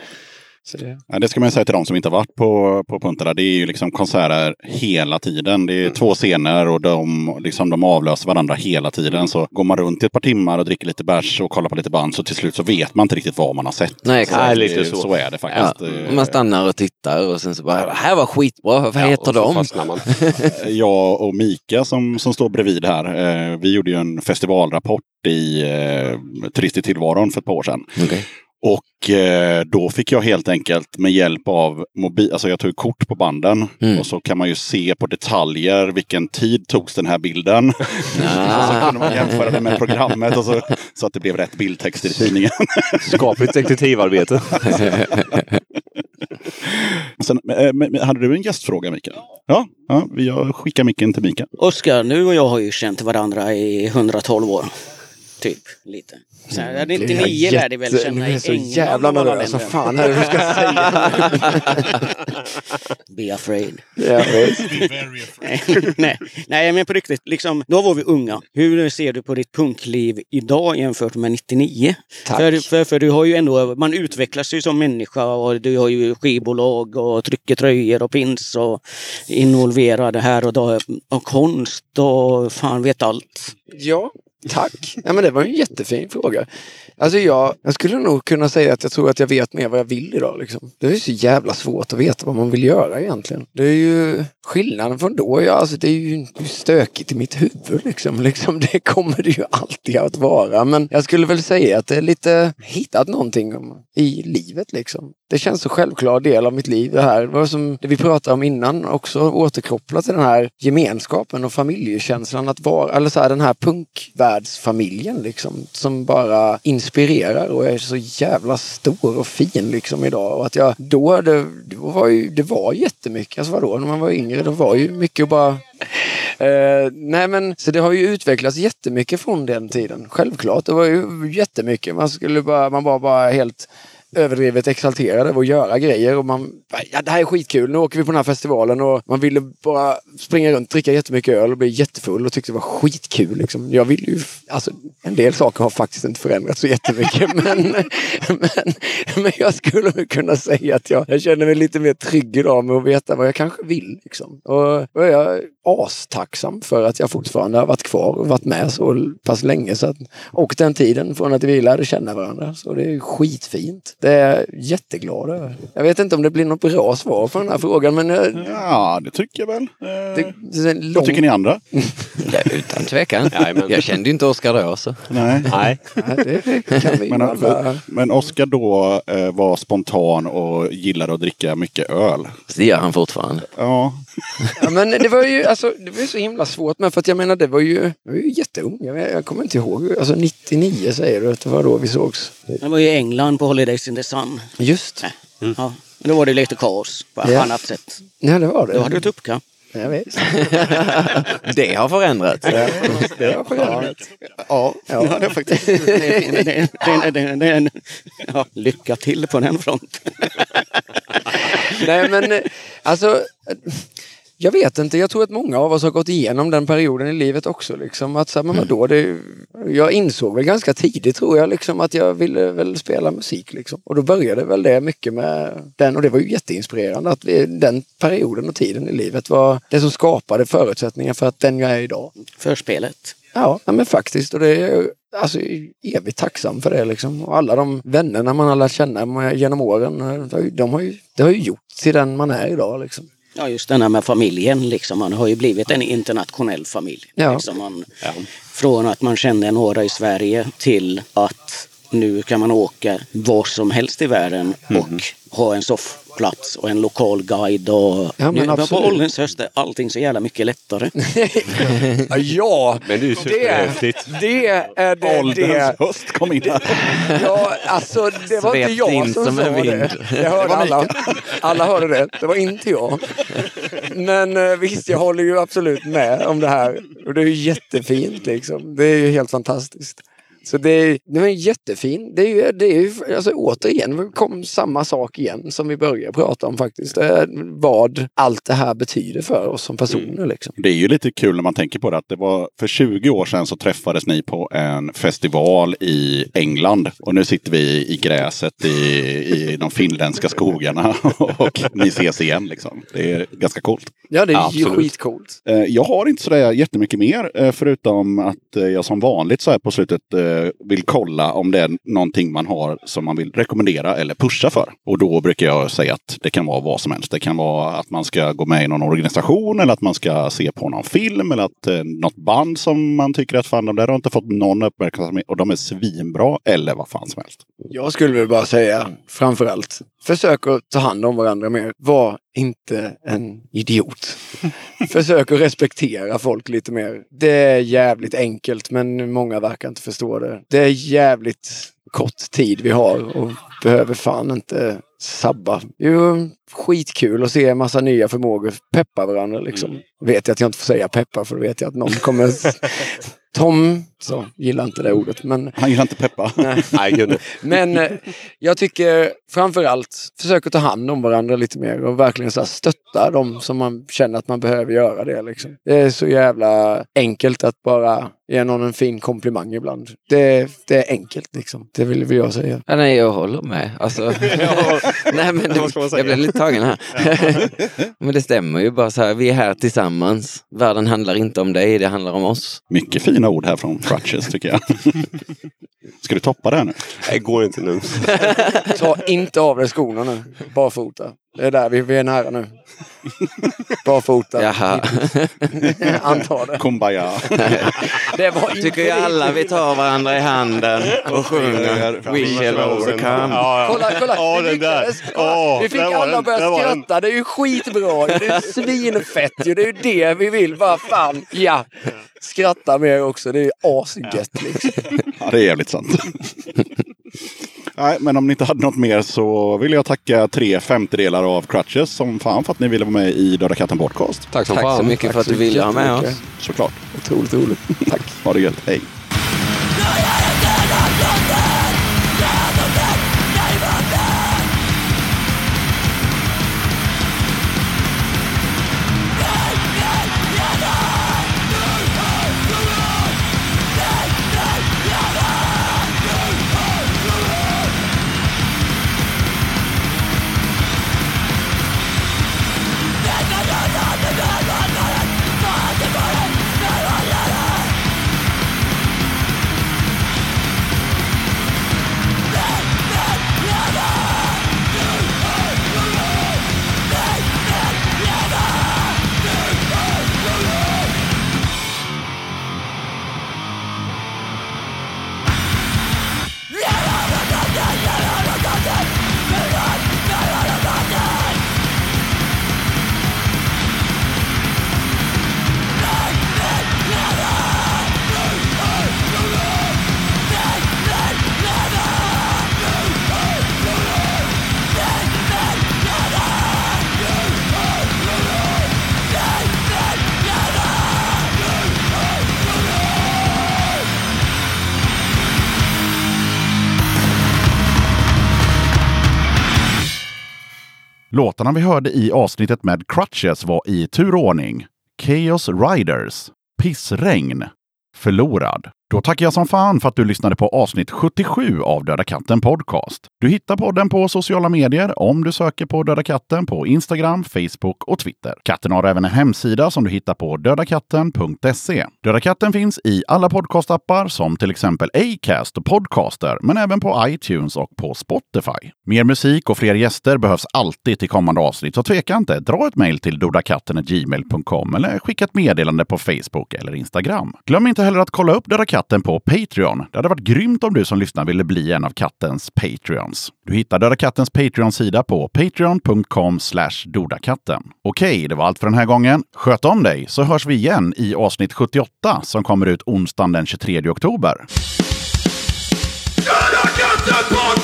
[SPEAKER 7] det,
[SPEAKER 8] Ja, det ska man säga till de som inte har varit på, på Punta. Det är ju liksom konserter hela tiden. Det är två scener och de, liksom, de avlöser varandra hela tiden. Så går man runt i ett par timmar och dricker lite bärs och kollar på lite band så till slut så vet man inte riktigt vad man har sett.
[SPEAKER 6] Nej, exakt.
[SPEAKER 2] Nej,
[SPEAKER 8] Det-
[SPEAKER 2] lite så.
[SPEAKER 8] Så är det
[SPEAKER 6] Ja,
[SPEAKER 8] faktiskt. Eh,
[SPEAKER 6] man stannar och tittar och sen så bara, det här var skitbra, vad
[SPEAKER 2] Ja,
[SPEAKER 6] heter
[SPEAKER 2] så
[SPEAKER 6] de?
[SPEAKER 8] jag och Mika som, som står bredvid här, eh, vi gjorde ju en festivalrapport i eh, Turist i tillvaron för ett par år sedan.
[SPEAKER 6] Okej.
[SPEAKER 8] Och eh, då fick jag helt enkelt med hjälp av mobil, alltså jag tog kort på banden
[SPEAKER 6] Mm.
[SPEAKER 8] och så kan man ju se på detaljer vilken tid togs den här bilden. och så kunde man jämföra det med programmet och så, så att det blev rätt bildtext i tidningen.
[SPEAKER 2] Skapligt detektivarbete.
[SPEAKER 8] Sen, eh, hade du en gästfråga Mikael? Ja, ja jag skickar micken till Mikael.
[SPEAKER 10] Oskar, du och jag har ju känt varandra i 112 år. Typ, lite. Så här, 99 lärde vi väl
[SPEAKER 7] jätte-
[SPEAKER 10] känna
[SPEAKER 7] nu är
[SPEAKER 10] i
[SPEAKER 7] jag så
[SPEAKER 10] England
[SPEAKER 7] jävla nervös. Vad fan är det du ska säga?
[SPEAKER 10] Be afraid.
[SPEAKER 7] visst.
[SPEAKER 10] nej, nej, men på riktigt, liksom, då var vi unga. Hur ser du på ditt punkliv idag jämfört med 99?
[SPEAKER 7] Tack.
[SPEAKER 10] För, för, för du har ju ändå, man utvecklas ju som människa och du har ju skivbolag och trycker tröjor och pins och involverade här och där och konst och fan vet allt.
[SPEAKER 7] Ja, tack. Ja, men det var en jättefin fråga. Alltså jag, jag skulle nog kunna säga att jag tror att jag vet mer vad jag vill idag. Liksom. Det är så jävla svårt att veta vad man vill göra egentligen. Det är ju skillnaden från då. Ja, alltså det är ju stökigt i mitt huvud. Liksom. Liksom, det kommer det ju alltid att vara. Men jag skulle väl säga att det är lite hittat någonting i livet. Liksom. Det känns så självklar del av mitt liv det här. Det var som det vi pratade om innan också återkopplat till den här gemenskapen och familjekänslan att vara, eller så här den här punkvärldsfamiljen liksom som bara inspirerar och är så jävla stor och fin liksom idag. Och att jag då, det, det var ju, det var jättemycket, alltså vadå, när man var yngre, då var ju mycket att bara Eh, nej men, så det har ju utvecklats jättemycket från den tiden. Självklart, det var ju jättemycket. Man skulle bara, man var bara helt överdrivet exalterad över att göra grejer och man, ja det här är skitkul, nu åker vi på den här festivalen och man ville bara springa runt, dricka jättemycket öl och bli jättefull och tyckte det var skitkul liksom. Jag vill ju, alltså en del saker har faktiskt inte förändrats så jättemycket men, men, men jag skulle nog kunna säga att jag, jag känner mig lite mer trygg idag med att veta vad jag kanske vill liksom. Och, och jag astacksam för att jag fortfarande har varit kvar och varit med så pass länge så att, och den tiden från att vi lärde känna varandra. Så det är skitfint. Det är jag jätteglad över. Jag vet inte om det blir något bra svar på den här frågan men jag,
[SPEAKER 8] Ja, det tycker jag väl. Eh,
[SPEAKER 7] det, det lång...
[SPEAKER 8] Vad tycker ni andra?
[SPEAKER 6] Ja, utan tvekan. Jag kände inte Oskar då så.
[SPEAKER 8] Nej.
[SPEAKER 2] Nej.
[SPEAKER 7] Nej, det kan vi
[SPEAKER 8] Men,
[SPEAKER 7] alla...
[SPEAKER 8] men Oskar då eh, var spontan och gillade att dricka mycket öl.
[SPEAKER 6] Det gör han fortfarande.
[SPEAKER 8] Ja,
[SPEAKER 7] Ja, men det var ju alltså, det var så himla svårt med för att jag menar det var ju, jag var ju jätteung. Jag, jag kommer inte ihåg. Alltså 99 säger du att det var då vi sågs.
[SPEAKER 10] Det var ju England på Holidays in the Sun.
[SPEAKER 7] Just
[SPEAKER 10] Ja, då var det lite kaos på ett
[SPEAKER 7] Ja.
[SPEAKER 10] annat sätt.
[SPEAKER 7] Ja, det var det.
[SPEAKER 10] Då hade du tuppkam.
[SPEAKER 7] Jag vet.
[SPEAKER 6] Det har förändrats.
[SPEAKER 7] Det var programmet. Ja,
[SPEAKER 10] Ja,
[SPEAKER 7] ja.
[SPEAKER 10] det faktiskt. Det, det, det, det, det, det, det, ja, lycka till på den fronten.
[SPEAKER 7] Nej men eh, alltså. Jag vet inte, jag tror att många av oss har gått igenom den perioden i livet också. Liksom. Att, så här, men vadå, det, jag insåg väl ganska tidigt tror jag liksom, att jag ville väl spela musik. Liksom. Och då började väl det mycket med den och det var ju jätteinspirerande att vi, den perioden och tiden i livet var det som skapade förutsättningar för att den jag är idag.
[SPEAKER 10] Förspelet.
[SPEAKER 7] Ja, men faktiskt. Och det är alltså, evigt tacksam för det. Liksom. Och alla de vännerna man har lärt känna genom åren, de har ju, de har ju, det har ju gjort till den man är idag. Liksom.
[SPEAKER 10] Ja, just den här med familjen. Liksom. Man har ju blivit en internationell familj.
[SPEAKER 7] Ja.
[SPEAKER 10] Liksom man, Från att man kände några i Sverige till att nu kan man åka var som helst i världen och ha en soffplats och en lokal guide. Och
[SPEAKER 7] Ja, men
[SPEAKER 10] nu, på ålderns höst är allting så jävla mycket lättare.
[SPEAKER 7] Ja,
[SPEAKER 2] Men det är ju
[SPEAKER 7] det,
[SPEAKER 2] superhäftigt.
[SPEAKER 7] det är det.
[SPEAKER 4] Ålderns
[SPEAKER 7] det.
[SPEAKER 4] höst kom in här.
[SPEAKER 7] Ja, alltså det var inte
[SPEAKER 6] Svept
[SPEAKER 7] jag
[SPEAKER 6] in
[SPEAKER 7] som
[SPEAKER 6] som
[SPEAKER 7] sa det. Jag hörde alla. Alla hörde det. Det var inte jag. Men eh, visst, jag håller ju absolut med om det här. Och det är ju jättefint liksom. Det är ju helt fantastiskt. Så det är, det är jättefint. Det är det är alltså, återigen, kom samma sak igen som vi började prata om faktiskt. Vad allt det här betyder för oss som personer. Liksom.
[SPEAKER 4] Det är ju lite kul när man tänker på det att det var för 20 år sedan så träffades ni på en festival i England. Och nu sitter vi i gräset i, i de finländska skogarna och ni ses igen liksom. Det är ganska coolt.
[SPEAKER 7] Ja, det är ju skitcoolt.
[SPEAKER 4] Eh, Jag har inte sådär jättemycket mer eh, förutom att eh, jag som vanligt så här på slutet Eh, vill kolla om det är någonting man har som man vill rekommendera eller pusha för. Och då brukar jag säga att det kan vara vad som helst. Det kan vara att man ska gå med i någon organisation eller att man ska se på någon film eller att eh, något band som man tycker att fan de där har inte fått någon uppmärksamhet och de är svinbra eller vad fan som helst.
[SPEAKER 7] Jag skulle väl bara säga framförallt, försök att ta hand om varandra mer. Var inte en idiot. försök att respektera folk lite mer. Det är jävligt enkelt men många verkar inte förstå det. Det är jävligt kort tid vi har och behöver fan inte sabba. Det är ju skitkul att se en massa nya förmågor peppa varandra liksom. Vet jag att jag inte får säga peppa för då vet jag att någon kommer... Tom, så gillar inte det ordet men
[SPEAKER 4] Han gillar inte peppa.
[SPEAKER 2] Nej,
[SPEAKER 7] men eh, jag tycker framförallt försök att ta hand om varandra lite mer och verkligen så här stötta dem som man känner att man behöver göra det. Liksom. Det är så jävla enkelt att bara ge någon en fin komplimang ibland. Det, det är enkelt liksom. Det vill jag säga.
[SPEAKER 6] Ja, nej, jag håller med. Alltså, nej, men det, jag blev lite tagen här. men det stämmer ju bara så här. Vi är här tillsammans. Världen handlar inte om dig, det handlar om oss.
[SPEAKER 4] Mycket fina ord här från Crutches tycker jag. Ska du toppa det här nu?
[SPEAKER 2] Det går inte nu.
[SPEAKER 7] Ta inte av dig skorna nu. Barfota. Det är där vi, vi är nära nu. Barfota.
[SPEAKER 6] Jaha.
[SPEAKER 7] Antar det.
[SPEAKER 4] Kumbaya.
[SPEAKER 7] Det var
[SPEAKER 6] Tycker ju alla vi tar varandra i handen och sjunger We shall overcome.
[SPEAKER 7] Kolla, kolla!
[SPEAKER 2] Ja,
[SPEAKER 7] vi lyckades.
[SPEAKER 2] Ja,
[SPEAKER 7] vi fick alla börja skratta. Det är ju skitbra. Det är svinfett ju. Det är ju det vi vill. Vad fan. Ja. Skratta mer också. Det är ju asgött liksom.
[SPEAKER 4] Ja, det är jävligt sant. Nej, men om ni inte hade något mer så vill jag tacka tre femtedelar av Crutches som fan för att ni ville vara med i Döda katten podcast.
[SPEAKER 6] Tack så mycket för att du ville ha med oss.
[SPEAKER 4] Såklart.
[SPEAKER 7] Otroligt roligt. Tack.
[SPEAKER 4] Ha det gött. Hej. Låtarna vi hörde i avsnittet med Crutches var i turordning. Chaos Riders, Pissregn, Förlorad. Då tackar jag som fan för att du lyssnade på avsnitt 77 av Döda katten Podcast. Du hittar podden på sociala medier om du söker på Döda katten på Instagram, Facebook och Twitter. Katten har även en hemsida som du hittar på dödakatten.se. Döda katten finns i alla podcastappar som till exempel Acast och Podcaster, men även på iTunes och på Spotify. Mer musik och fler gäster behövs alltid till kommande avsnitt, så tveka inte. Dra ett mejl till dodakatten.gmail.com eller skicka ett meddelande på Facebook eller Instagram. Glöm inte heller att kolla upp Döda katten katten på Patreon. Det hade varit grymt om du som lyssnar ville bli en av kattens Patreons. Du hittar Döda kattens Patreon-sida på patreon.com dodakatten. Okej, det var allt för den här gången. Sköt om dig så hörs vi igen i avsnitt 78 som kommer ut onsdagen den 23 oktober.
[SPEAKER 1] Döda katten på